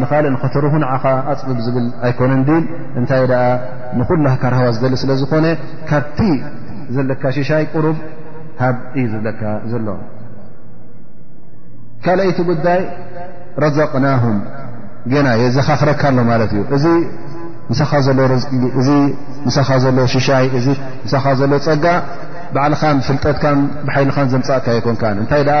ንኻልእ ንኸተርሁ ንዓኻ ኣፅብብ ዝብል ኣይኮነን ዲን እንታይ ደኣ ንኹላ ካርሃዋ ዝደሊ ስለ ዝኾነ ካብቲ ዘለካ ሽሻይ ቅሩብ ሃብ እዩ ዝብለካ ዘሎ ካልኣይቲ ጉዳይ ረዘቕናሁም ገና የዘኻኽረካ ኣሎ ማለት እዩ እዚ ምሳኻ ዘሎ ርዝቂ እዚ ምሳኻ ዘሎ ሽሻይ እዚ ምሳኻ ዘሎ ፀጋ ባዕልኻን ፍልጠትካን ብሓይልኻን ዘምፃእካ ኣይኮንካን እንታይ ደኣ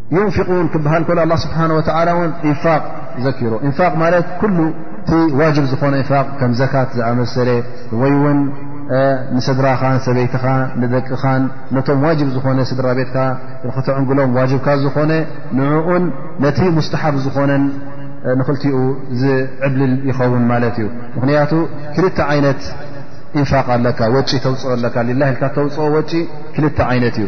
ዩንፍቁን ክበሃል ከሎ ኣላ ስብሓን ወተላ እውን ኢንፋቅ ዘኪሮ ኢንፋቅ ማለት ኩሉ እቲ ዋጅብ ዝኾነ ኢንፋቅ ከም ዘካት ዝኣመሰለ ወይ እውን ንስድራኻን ሰበይትኻ ንደቅኻን ነቶም ዋጅብ ዝኾነ ስድራ ቤትካ ንክተዕንግሎም ዋጅብካ ዝኾነ ንዕኡን ነቲ ሙስተሓብ ዝኾነን ንኽልቲኡ ዝዕብልል ይኸውን ማለት እዩ ምኽንያቱ ክልተ ዓይነት ኢንፋቅ ኣለካ ወጪ ተውፅኦ ኣለካ ሊላ ኢልካ ተውፅኦ ወጪ ክልተ ዓይነት እዩ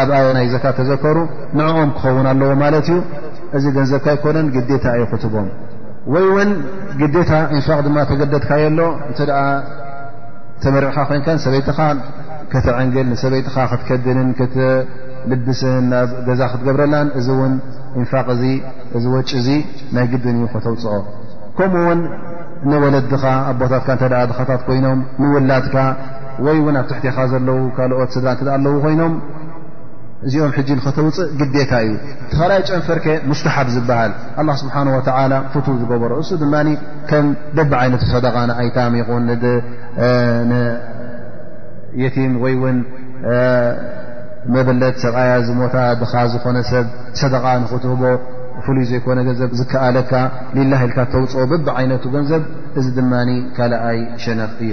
ኣብ ኣያ ናይ ዘካ ተዘከሩ ንዕኦም ክኸውን ኣለዎ ማለት እዩ እዚ ገንዘብካ ኣይኮነን ግዴታ እዩ ክትቦም ወይ ውን ግዴታ ኢንፋቅ ድማ ተገደድካ የሎ እንተ ተመርዕካ ኮንከ ሰበይትኻ ከተዕንግል ንሰበይትኻ ክትከድንን ክትልብስን ናብ ገዛ ክትገብረላን እዚ እውን ኢንፋቅ እዚ እዚ ወጪ እዚ ናይ ግድን እዩ ከተውፅኦ ከምኡ ውን ንወለድኻ ኣቦታትካ እተ ድኻታት ኮይኖም ንውላድካ ወይ እውን ኣብ ትሕቲኻ ዘለዉ ካልኦት ስድራ እተ ኣለዉ ኮይኖም እዚኦም ሕጂ ንኸተውፅእ ግዴታ እዩ እቲ ካልኣይ ጨንፈርከ ሙስተሓብ ዝበሃል ኣላ ስብሓን ወተላ ፍቱ ዝገበሮ እሱ ድማ ከም ደቢ ዓይነቱ ሰደቃ ንኣይታም ይኹን ንየቲም ወይ እውን መበለት ሰብኣያ ዝሞታ ድኻ ዝኾነ ሰብ ሰደቃ ንኽትህቦ ፍሉይ ዘይኮነ ገንዘብ ዝከኣለካ ሊላ ኢልካ ተውፅኦ በቢ ዓይነቱ ገንዘብ እዚ ድማ ካልኣይ ሸነኽ እዩ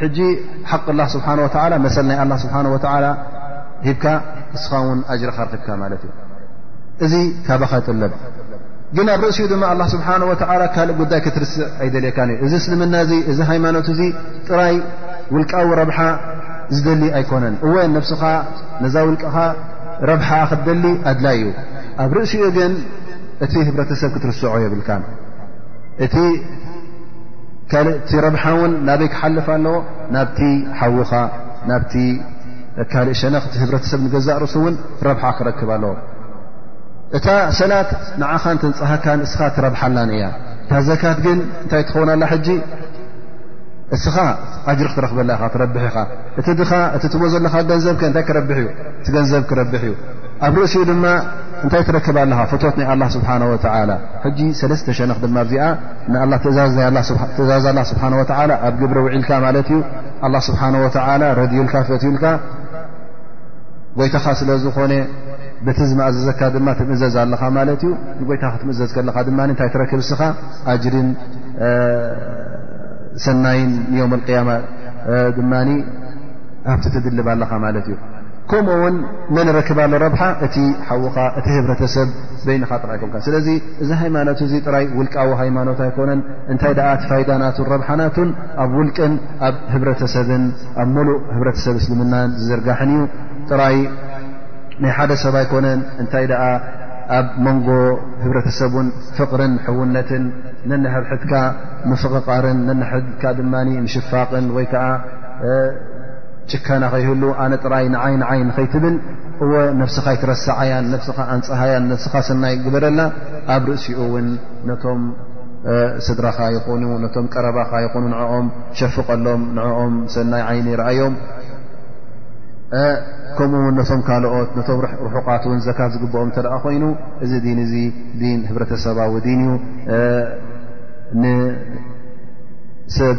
ሕጂ ሓቂ ላ ስብሓ ወላ መሰል ናይ ኣላ ስብሓ ወላ ሂብካ እስኻ ውን ኣጅረካ ርክብካ ማለት እዩ እዚ ካባኻ ይጥለብ ግን ኣብ ርእሲኡ ድማ ኣላ ስብሓ ወላ ካልእ ጉዳይ ክትርስዕ ኣይደልየካን እዩ እዚ እስልምና እዚ እዚ ሃይማኖት እዚ ጥራይ ውልቃዊ ረብሓ ዝደሊ ኣይኮነን እወ ነብስኻ ነዛ ውልቅኻ ረብሓ ክትደሊ ኣድላይ እዩ ኣብ ርእሲኡ ግን እቲ ህብረተሰብ ክትርስዖ የብልካ እቲ ካልእቲ ረብሓ እውን ናበይ ክሓልፍ ኣለዎ ናብቲ ሓዉኻ ናብቲ ካልእ ሸነክቲ ህብረተሰብ ንገዛእ ርእሱ እውን ረብሓ ክረክብ ኣለዎ እታ ሰላት ንዓኻ ንተንፅሃካን እስኻ ትረብሓላን እያ እታ ዘካት ግን እንታይ ትኸውን ኣላ ሕጂ እስኻ ኣጅሪ ክትረክበላ ኢኻ ትረብሕ ኢኻ እቲ ድኻ እቲ ትቦ ዘለካ ገንዘብ ከ እንታይ ክረብሕ እዩ እቲ ገንዘብ ክረብሕ እዩ ኣብ ርእሲኡ ድማ እንታይ ትረክብ ኣለኻ ፍቶት ናይ ኣላ ስብሓን ወተላ ሕጂ ሰለስተ ሸነክ ድማ እዚኣ ንኣላ ትእዛዝ ናይ ትእዛዝ ኣላ ስብሓን ወተዓላ ኣብ ግብሪ ውዒልካ ማለት እዩ ኣላ ስብሓን ወተዓላ ረድዩልካ ፈትዩልካ ጎይታኻ ስለ ዝኾነ በቲ ዝመእዘዘካ ድማ ትምእዘዝ ኣለኻ ማለት እዩ ንጎይታ ክትምእዘዝ ከለኻ ድማ እንታይ ትረክብ እስኻ ኣጅሪን ሰናይን ዮም ቅያማ ድማ ኣብቲ ትድልብ ኣለኻ ማለት እዩ ከምኡ ውን መን ረክብ ኣሎ ረብሓ እቲ ሓዉኻ እቲ ህብረተሰብ በይንኻ ጥራይኮምካ እዚ ሃይማኖት እዚ ጥራይ ውልቃዊ ሃይማኖት ኣይኮነን እንታይ ደኣ እቲ ፋይዳናቱን ረብሓናቱን ኣብ ውልቅን ኣብ ህብረተሰብን ኣብ ሙሉእ ህብረተሰብ እስልምናን ዝዝርጋሕን እዩ ጥራይ ናይ ሓደ ሰብ ኣይኮነን እንታይ ደኣ ኣብ መንጎ ህብረተሰብ ውን ፍቕርን ሕውነትን ነንሕድሕድካ ምፍቕቓርን ነንሕድካ ድማ ምሽፋቕን ወይ ከዓ ጭካነ ከይህሉ ኣነ ጥራይ ንዓይ ንዓይ ንኸይትብል እወ ነብስኻ ኣይትረስዓያን ነብስኻ ኣንፀሃያን ነብስኻ ሰናይ ግበረላ ኣብ ርእሲኡ እውን ነቶም ስድራኻ ይኹኑ ነቶም ቀረባኻ ይኹኑ ንዕኦም ሸፍቀሎም ንዕኦም ሰናይ ዓይኒ ይርኣዮም ከምኡ ውን ነቶም ካልኦት ነቶም ርሑቓት ውን ዘካት ዝግብኦም እተደኣ ኮይኑ እዚ ዲን እዚ ዲን ህብረተሰባዊ ዲን እዩ ንሰብ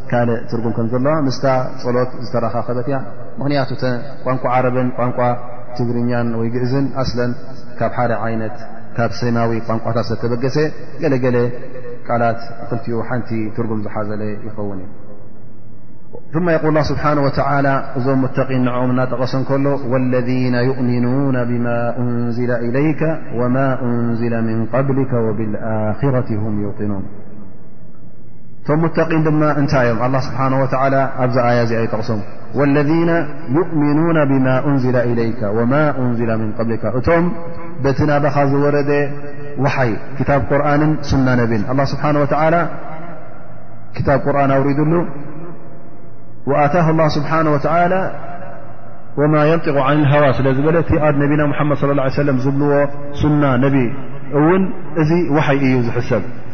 ካልእ ትርጉም ከም ዘለዋ ምስታ ጸሎት ዝተረኻኸበት እያ ምኽንያቱ እተ ቋንቋ ዓረብን ቋንቋ ትግርኛን ወይ ግእዝን ኣስለን ካብ ሓደ ዓይነት ካብ ሰማያዊ ቋንቋታት ዝተበገሰ ገለገለ ቃላት ክልቲኡ ሓንቲ ትርጉም ዝሓዘለ ይኸውን እዩ ثማ የقል ላ ስብሓه ወ እዞም ሙተቒን ንዕኦም እናጠቐሰ ከሎ ወለذነ ዩእምኑና ብማ እንዝለ ኢለይከ ወማ እንዝለ ምን قብሊከ ወብልኣክረቲ ም ይውቅኑን متن ታይ ي الله سبحنه وتلى ኣ ي يጠقሶم والذين يؤمنون بما أنزل إليك وما أنزل من قبلك እቶم بتናبኻ ዝورد وي كب قرن ن نب الله سبحنه وتلى ب رن أوردሉ وأتاه الله سبحانه وتعالى وما ينطق عن الهوا سل بل نبنا محمد صلىى الله عليه وسلم زبل سن نب ون وحي زحسب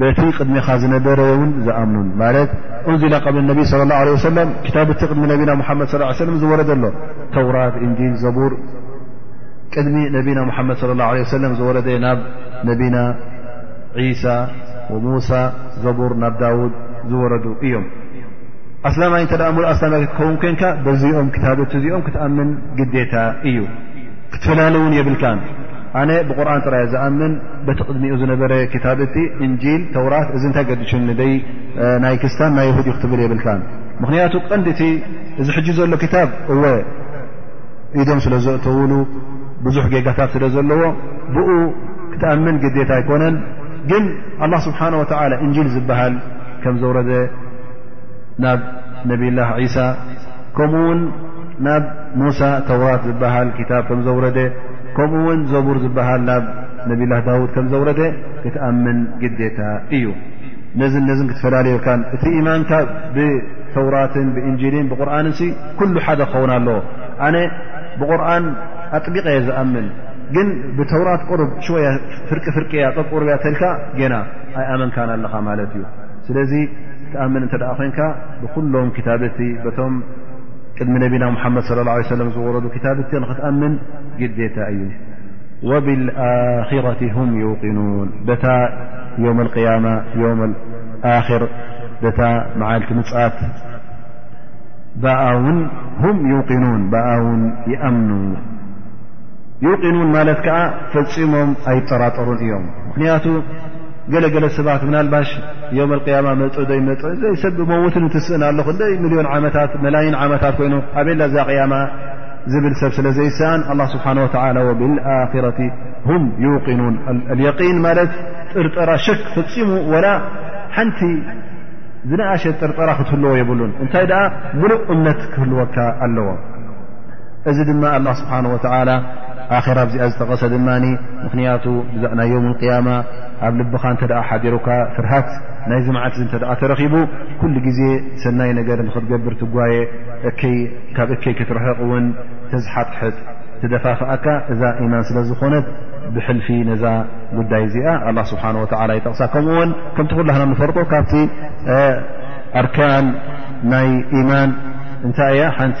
በቲ ቅድሜኻ ዝነበረ ውን ዝኣምኑን ማለት እንዚላ ቀብ ነቢ صለ ላه ለ ሰለም ክታብ እቲ ቅድሚ ነቢና ሙሓመድ ስ ሰለም ዝወረደ ኣሎ ተውራት እንጂል ዘቡር ቅድሚ ነቢና ሙሓመድ صለ ላه ለ ሰለም ዝወረደ ናብ ነቢና ዒሳ ወሙሳ ዘቡር ናብ ዳውድ ዝወረዱ እዮም ኣስላማይ እንተ ኣ ሙሉእ ኣስላማይ ክትከውን ኮንካ በዚኦም ክታብቲ እዚኦም ክትኣምን ግዴታ እዩ ክትፈላለ እውን የብልካን ኣነ ብቁርን ጥራይ ዝኣምን በቲ ቅድሚኡ ዝነበረ ክታብ እቲ እንጂል ተውራት እዚ እንታይ ገድሹ ንደይ ናይ ክስታን ናይ የሁድ ክትብል የብልካን ምክንያቱ ቀንዲ እቲ እዚ ሕጂ ዘሎ ክታብ እወ ኢዶም ስለ ዘእተውሉ ብዙሕ ጌጋታት ስለ ዘለዎ ብኡ ክትኣምን ግዴታ ኣይኮነን ግን ኣላ ስብሓን ወተላ እንጂል ዝበሃል ከም ዘውረደ ናብ ነብላ ዒሳ ከምኡ ውን ናብ ሙሳ ተውራት ዝበሃል ክታብ ከም ዘውረደ ከምኡ ውን ዘቡር ዝበሃል ናብ ነብላ ዳውድ ከም ዘውረደ ክትኣምን ግዴታ እዩ ነዚ ነዚ ክትፈላለየልካ እቲ ኢማንካ ብተውራትን ብእንጅልን ብቁርንን ኩሉ ሓደ ክኸውን ኣለዎ ኣነ ብቁርን ኣጥቢቀ እየ ዝኣምን ግን ብተውራት ቅሩብ ሽወያ ፍርቂ ፍርቂ እያ ጠቁርብያ ተልካ ገና ኣይኣመንካን ኣለኻ ማለት እዩ ስለዚ ትኣምን እተ ኮንካ ብኩሎም ክታብቲ በቶም ቅድሚ ነቢና ሙሓመድ صለ ه ሰለ ዝወረዱ ክታብቲ ንክትኣምን ግዴታ እዩ ወብኣክረቲ ሁም ዩቅኑን በታ ዮም ያማ ዮም ኣክር በታ መዓልቲ ምፅት ን ሁም ዩቅኑን ብኣ ውን ይኣምኑ ዩቅኑን ማለት ከዓ ፈፂሞም ኣይጠራጠሩን እዮም ምክንያቱ ገለገለ ሰባት ምናልባሽ ዮም ኣልቅያማ መፅ ዶይመፅ ዘይሰብ ብመውትን ትስእን ኣለኹ እደይ ሚልዮን ዓመታት መላይን ዓመታት ኮይኑ ኣበላ እዛ ቅያማ ዝብል ሰብ ስለ ዘይሰኣን ኣላ ስብሓን ወተላ ወብልኣክረቲ ሁም ዩቅኑን ኣልየቂን ማለት ጥርጠራ ሸክ ፈፂሙ ወላ ሓንቲ ዝነእሸ ጥርጠራ ክትህልዎ የብሉን እንታይ ደኣ ሙሉእ እምነት ክህልወካ ኣለዎ እዚ ድማ ኣላ ስብሓን ወተዓላ ኣራ ብዚኣ ዝጠቐሰ ድማ ምኽንያቱ ብዛዕ ናይ ዮም ቅያማ ኣብ ልብኻ እንተ ሓዲሩካ ፍርሃት ናይ ዝምዓት እዚ እተ ተረኺቡ ኩሉ ግዜ ሰናይ ነገር ንኽትገብር ትጓየ ካብ እከይ ክትርሕቕ እውን ተዝሓጥሕጥ ትደፋፍኣካ እዛ ኢማን ስለ ዝኾነት ብሕልፊ ነዛ ጉዳይ እዚኣ ኣላ ስብሓን ወተላ ይጠቕሳ ከምኡውን ከምቲ ኩላህና ንፈርጦ ካብቲ ኣርካን ናይ ኢማን እንታይ እያ ሓንቲ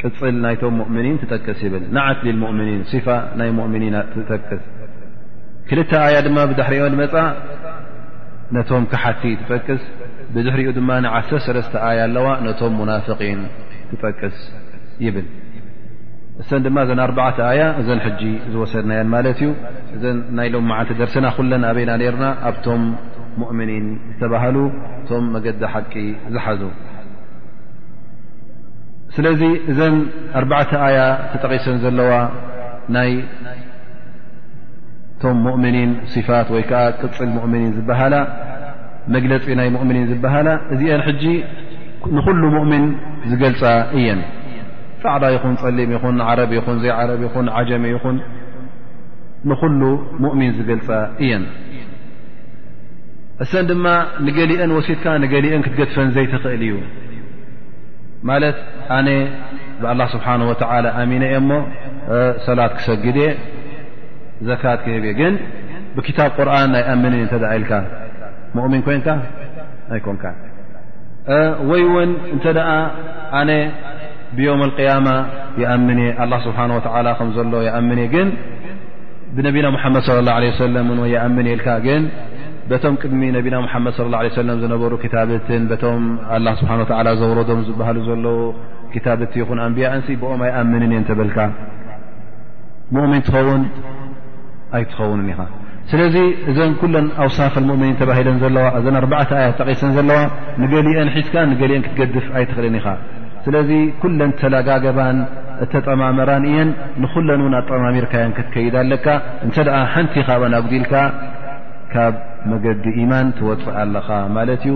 ቅፅል ናይቶም ሙእምኒን ትጠቅስ ይብል ናዓት ልልሙእምኒን ሲፋ ናይ ሙእምኒን ትጠቅስ ክልተ ኣያ ድማ ብድሕሪኦ መፃ ነቶም ክሓቲ ትጠቅስ ብድሕሪኡ ድማ ንዓሰ ሰለስተ ኣያ ኣለዋ ነቶም ሙናፍቒን ትጠቅስ ይብል እሰን ድማ እዘን ኣርባዕተ ኣያ እዘን ሕጂ ዝወሰድናየን ማለት እዩ እዘን ናይ ሎም መዓልቲ ደርስና ኩለን ኣበና ነርና ኣብቶም ሙእምኒን ዝተባሃሉ እቶም መገዲ ሓቂ ዝሓዙ ስለዚ እዘን ኣርባዕተ ኣያ ተጠቒሰን ዘለዋ ናይ ቶም ሙእምኒን ስፋት ወይ ከዓ ቅፅል ሙእምኒን ዝበሃላ መግለፂ ናይ ሙእምኒን ዝበሃላ እዚአን ሕጂ ንኹሉ ሙእምን ዝገልፃ እየን ፃዕዳ ይኹን ፀሊም ይኹን ዓረብ ይኹን ዘይዓረብ ይኹን ዓጀሚ ይኹን ንኹሉ ሙእሚን ዝገልፃ እየን እሰን ድማ ንገሊአን ወሲድካ ንገሊአን ክትገድፈን ዘይትኽእል እዩ ማለት ኣነ ብኣላ ስብሓን ወተላ ኣሚነ እየ እሞ ሰላት ክሰግድ እየ ዘካት ክህብ እየ ግን ብክታብ ቁርን ናይ ኣምን እተ ኢልካ ሙእሚን ኮንካ ኣይኮንካ ወይ እውን እንተ ደኣ ኣነ ብዮም ቅያማ ይኣምን እየ ኣላ ስብሓን ወተላ ከም ዘሎ ይኣምን እየ ግን ብነቢና ሙሓመድ ለ ላ ለ ሰለም ወ ይኣምን እየ ኢልካ ግን በቶም ቅድሚ ነቢና ሙሓመድ ለ ላ ሰለም ዝነበሩ ክታብትን በቶም ኣላ ስብሓን ወተዓላ ዘውረዶም ዝበሃሉ ዘለዉ ክታብቲ ይኹን ኣንብያእንሲ ብኦም ኣይኣምንን እየ እንተበልካ ሙእሚን ትኸውን ኣይትኸውንን ኢኻ ስለዚ እዘን ኩለን ኣውሳፍ ልሙእምኒን ተባሂለን ዘለዋ እዘን ኣርባዕተ ኣያት ጠቒሰን ዘለዋ ንገሊአን ሒዝካ ንገሊአን ክትገድፍ ኣይትኽእልን ኢኻ ስለዚ ኩለን ተለጋገባን እተጠማመራን እየን ንኹለን እውን ኣጠማሚርካየን ክትከይድ ኣለካ እንተ ሓንቲ ካብን ኣጉዲልካ ካብ መገዲ ኢማን ትወፅእ ኣለኻ ማለት እዩ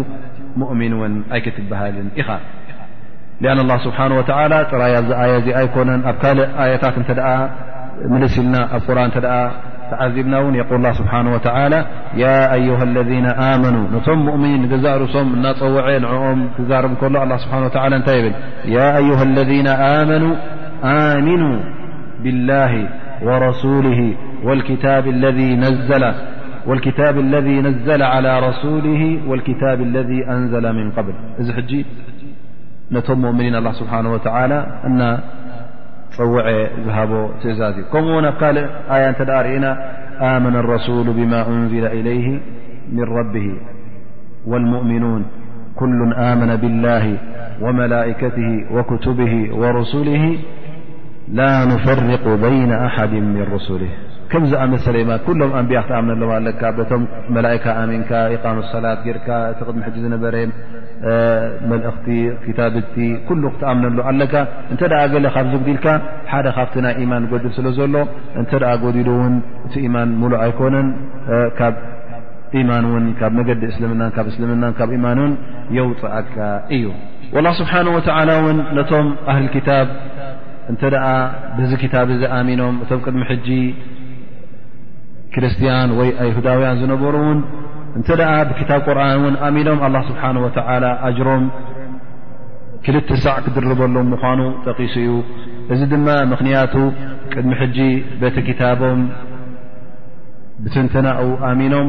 ሙእሚን እውን ኣይክትበሃልን ኢኻ ሊኣን ላ ስብሓን ወተላ ጥራይ ኣብዚ ኣያ እዚ ኣይኮነን ኣብ ካልእ ኣያታት እንተ ምልስ ኢልና ኣብ ቁርን እተ ተዓዚብና እውን የቁል ላ ስብሓን ወተላ ያ ኣዩሃ ለذነ ኣመኑ ነቶም ሙእምኒን ንገዛእ ርእሶም እናፀውዐ ንኦም ክዛርብ ከሎ ኣ ስብሓ ወላ እንታይ ይብል ያ ኣዩሃ ለذነ ኣመኑ ኣሚኑ ብالله ورسل والكታብ اለذ ነዘل والكتاب الذي نزل على رسوله والكتاب الذي أنزل من قبل ي نتم مؤمنين الله سبحانه وتعالى أن وع زهاب تزازي كمن قال آياترئنا آمن الرسول بما أنزل إليه من ربه والمؤمنون كل آمن بالله وملائكته وكتبه ورسله ላ ንፈርق በይነ ኣሓድ ምን ሩስሊ ከም ዝኣመሰለ ማ ኩሎም ኣንብያ ክትኣምነሎም ኣለካ በቶም መላእካ ኣሚንካ ኢቃመ ሰላት ጌርካ እቲ ቅድሚ ሕጂ ዝነበረ መልእኽቲ ክታብቲ ኩሉ ክትኣምነሉ ኣለካ እንተ ገለ ካብ ዝጉዲልካ ሓደ ካብቲ ናይ ኢማን ጎድል ስለ ዘሎ እንተ ጎዲሉ እውን እቲ ኢማን ሙሉእ ኣይኮነን ካብ ኢማን ውን ካብ መገዲ እስልምናን ካብ እስልምናን ካብ ኢማን ውን የውፅኣካ እዩ ላ ስብሓን ወተላ እውን ነቶም ኣህል ክታብ እንተ ደኣ ብዚ ክታብ እዚ ኣሚኖም እቶም ቅድሚ ሕጂ ክርስትያን ወይ ኣይሁዳውያን ዝነበሩ እውን እንተ ደኣ ብክታብ ቁርን እውን ኣሚኖም ኣላ ስብሓን ወተላ ኣጅሮም ክልተ ሳዕ ክድርበሎም ምዃኑ ጠቂሱ እዩ እዚ ድማ ምኽንያቱ ቅድሚ ሕጂ በቲ ክታቦም ብትንተናኡ ኣሚኖም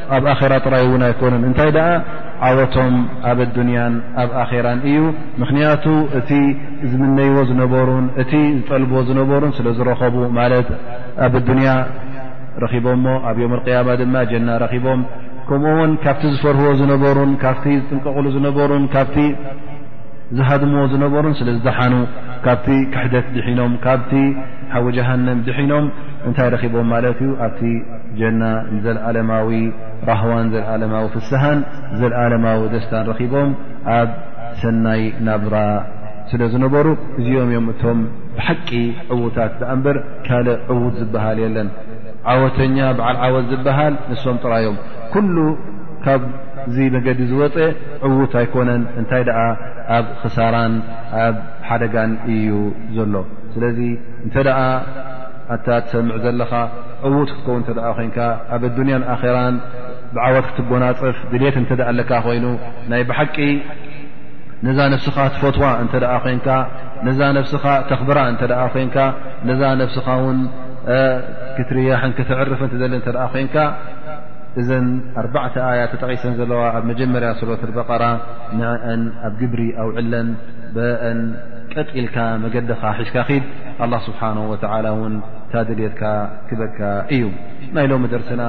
ኣብ ኣራ ጥራይ እውን ኣይኮኑን እንታይ ደኣ ዓወቶም ኣብ ኣዱንያን ኣብ ኣራን እዩ ምኽንያቱ እቲ ዝምነይዎ ዝነበሩን እቲ ዝጠልብዎ ዝነበሩን ስለ ዝረኸቡ ማለት ኣብ ኣዱንያ ረኺቦሞ ኣብ ዮም ቅያማ ድማ ጀና ረኺቦም ከምኡ ውን ካብቲ ዝፈርህዎ ዝነበሩን ካብቲ ዝጥንቀቕሉ ዝነበሩን ካብቲ ዝሃድምዎ ዝነበሩን ስለ ዝደሓኑ ካብቲ ክሕደት ድሒኖም ካብቲ ሓዊ ጀሃንም ድሒኖም እንታይ ረኺቦም ማለት እዩ ጀና ንዘለዓለማዊ ራህዋን ዘለዓለማዊ ፍስሃን ዘለዓለማዊ ደስታን ረኺቦም ኣብ ሰናይ ናብራ ስለ ዝነበሩ እዚኦም እዮም እቶም ብሓቂ ዕዉታት ደኣ እምበር ካልእ ዕዉት ዝበሃል የለን ዓወተኛ በዓል ዓወት ዝበሃል ንሶም ጥራዮም ኩሉ ካብዚ መገዲ ዝወፀ ዕዉት ኣይኮነን እንታይ ደኣ ኣብ ክሳራን ኣብ ሓደጋን እዩ ዘሎ ስለዚ እንተ ኣታ ትሰምዕ ዘለኻ ዕዉት ክትከውን እተ ኮንካ ኣብ ኣዱንያን ኣራን ብዓወት ክትጎናፅፍ ድልት እተ ኣለካ ኮይኑ ናይ ብሓቂ ነዛ ነፍስኻ ትፈትዋ እተ ኮንካ ነዛ ነፍስኻ ተኽብራ እተ ኮንካ ነዛ ነፍስኻ ውን ክትርያሕን ክትዕርፍ ትደሊ እተ ኮንካ እዘን ኣርባዕተ ኣያ ተጠቒሰን ዘለዋ ኣብ መጀመርያ ሱረት በቀራ ንዕአን ኣብ ግብሪ ኣውዕለን በአን ቀጥ ኢልካ መገድኻ ሒዝካ ኪድ ኣላ ስብሓን ወተላ እውን እታ ድልትካ ክበካ እዩ ናይ ሎሚ ደርስና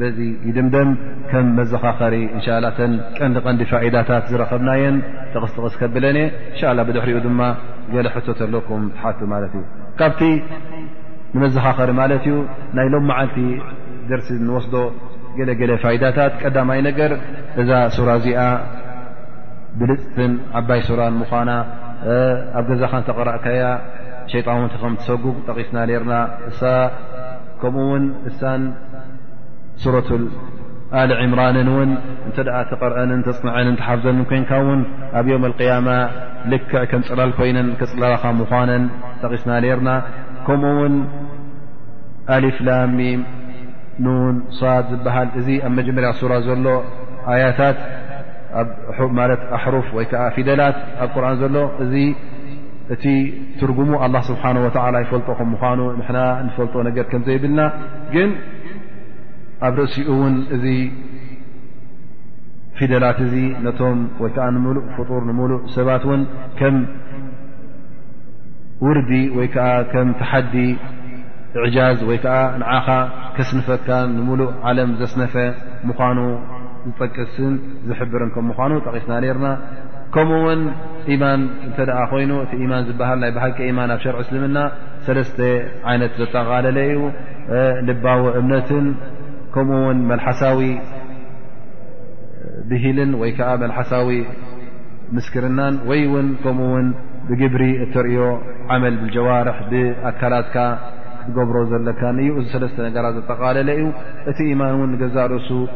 በዚ ይድምደም ከም መዘኻኸሪ እንሻ ላ ተን ቀንዲ ቀንዲ ፋኢዳታት ዝረኸብናየን ጥቕስ ጥቕስ ከብለን እየ እንሻ ላ ብድሕሪኡ ድማ ገለ ሕቶ ተለኩም ትሓቱ ማለት እዩ ካብቲ ንመዘኻኸሪ ማለት እዩ ናይ ሎም መዓልቲ ደርሲ ንወስዶ ገለገለ ፋይዳታት ቀዳማይ ነገር እዛ ሱራ እዚኣ ብልጽትን ዓባይ ሱራን ምዃና ኣብ ገዛኻ እንተቕራእካያ ሸይጣውንቲ ከም ትሰጉግ ጠቒስና ነርና እሳ ከምኡ ውን እሳን ሱረት ኣል ዕምራንን ውን እንተ ተቐርአንን ተጽንዐንን ተሓፍዘንን ኮንካ ውን ኣብ ዮም ኣልቅያማ ልክዕ ከም ጽላል ኮይነን ክጽላላኻ ምዃነን ጠቒስና ነርና ከምኡ ውን ኣሊፍላሚም ኑን ሳድ ዝበሃል እዚ ኣብ መጀመርያ ሱራ ዘሎ ኣያታት ማለት ኣሕሩፍ ወይ ከዓ ፊደላት ኣብ ቁርን ዘሎ እዚ እቲ ትርጉሙ ኣላ ስብሓን ወላ ይፈልጦ ከም ምኳኑ ንሕና ንፈልጦ ነገር ከምዘይብልና ግን ኣብ ርእሲኡ እውን እዚ ፊደላት እዚ ነቶም ወይ ከዓ ንምሉእ ፍጡር ንምሉእ ሰባት እውን ከም ውርዲ ወይ ከዓ ከም ተሓዲ እዕጃዝ ወይ ከዓ ንዓኻ ከስንፈካ ንምሉእ ዓለም ዘስነፈ ምኳኑ ዝጠቅስን ዝሕብርን ከም ምኳኑ ጠቂስና ነርና ከምኡ ውን ኢማን እንተ ኮይኑ እቲ ኢማን ዝበሃል ናይ ብሃቂ ኢማን ኣብ ሸርዒ እስልምና ሰለስተ ዓይነት ዘጠቓለለ እዩ ልባዊ እምነትን ከምኡ ውን መልሓሳዊ ብሂልን ወይ ከዓ መልሓሳዊ ምስክርናን ወይ ውን ከምኡ ውን ብግብሪ እተርእዮ ዓመል ብጀዋርሕ ብኣካላትካ ክትገብሮ ዘለካን እዩ እዚ ሰለስተ ነገራት ዘጠቓለለ እዩ እቲ ኢማን እውን ንገዛእ ርእሱ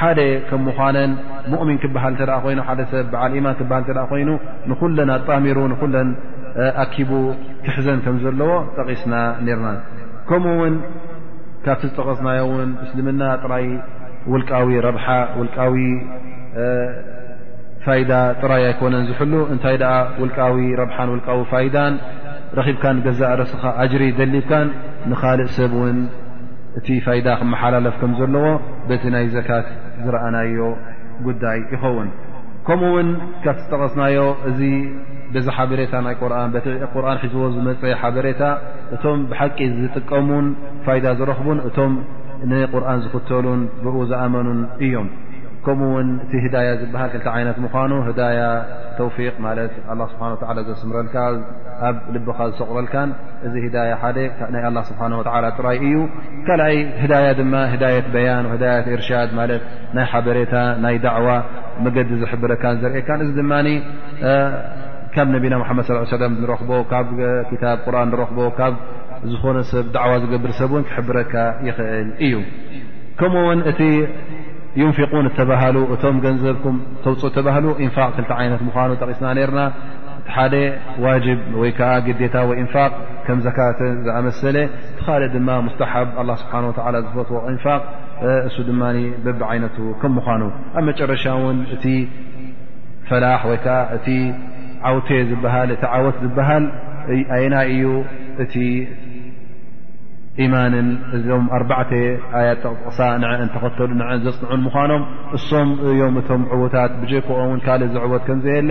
ሓደ ከም ምዃነን ሙእሚን ክበሃል እተ ኮይኑ ሓደ ሰብ በዓል ኢማን ክበሃል እተ ኮይኑ ንኹለን ኣጣሚሩ ንኹለን ኣኪቡ ክሕዘን ከም ዘለዎ ጠቒስና ነርና ከምኡ ውን ካብቲ ዝጠቐስናዮ ውን እስልምና ጥራይ ውልቃዊ ረብሓ ውልቃዊ ፋይዳ ጥራይ ኣይኮነን ዝሕሉ እንታይ ደኣ ውልቃዊ ረብሓን ውልቃዊ ፋይዳን ረኺብካን ገዛእ ርእስኻ ኣጅሪ ደሊብካን ንኻልእ ሰብ ውን እቲ ፋይዳ ክመሓላለፍ ከም ዘለዎ በቲ ናይ ዘካት ዝረኣናዮ ጉዳይ ይኸውን ከምኡ ውን ካብቲ ዝጠቐስናዮ እዚ በዚ ሓበሬታ ናይ ቁርን በቲ ቁርን ሒዝዎ ዝመፀ ሓበሬታ እቶም ብሓቂ ዝጥቀሙን ፋይዳ ዝረኽቡን እቶም ንቁርን ዝኽተሉን ብኡ ዝኣመኑን እዮም ከምኡ ውን እቲ ህዳያ ዝበሃል ክልተ ዓይነት ምዃኑ ህዳያ ተውፊቅ ማለት ኣላ ስብሓን ወተላ ዘስምረልካ ኣብ ልብኻ ዝሰቑረልካን እዚ ህዳያ ሓደ ናይ ኣላ ስብሓን ወላ ጥራይ እዩ ካልኣይ ህዳያ ድማ ህዳየት በያን ህዳየት እርሻድ ማለት ናይ ሓበሬታ ናይ ዳዕዋ መገዲ ዝሕብረካን ዘርእካን እዚ ድማ ካብ ነቢና ሓመድ ስ ሰለም ንረኽቦ ካብ ክታብ ቁርን ንረኽቦ ካብ ዝኾነ ሰብ ዳዕዋ ዝገብር ሰብ እውን ክሕብረካ ይኽእል እዩ ከምኡ ውን እቲ ዩንፊቁን እተባሃሉ እቶም ገንዘብኩም ተውፅእ እተባህሉ ኢንፋቅ ክልተ ዓይነት ምኳኑ ጠቂስና ነርና ሓደ ዋጅብ ወይ ከዓ ግዴታ ወይ እንፋቅ ከም ዘካተ ዝኣመሰለ እቲ ካልእ ድማ ሙስተሓብ ኣላ ስብሓን ወላ ዝፈትዎ እንፋቅ እሱ ድማ በቢ ዓይነቱ ከም ምኳኑ ኣብ መጨረሻ እውን እቲ ፈላሕ ወይ ከዓ እቲ ዓውቴ ዝበሃል እቲ ዓወት ዝበሃል ኣየና እዩ እቲ ኢማንን እዞም ኣርባዕተ ኣያት ጠቕጥቕሳ ንዐን ተኸተሉ ንዐን ዘፅንዑን ምኳኖም እሶም እዮም እቶም ዕዉታት ብጀክኦም እውን ካልእ ዝዕወት ከምዘየለ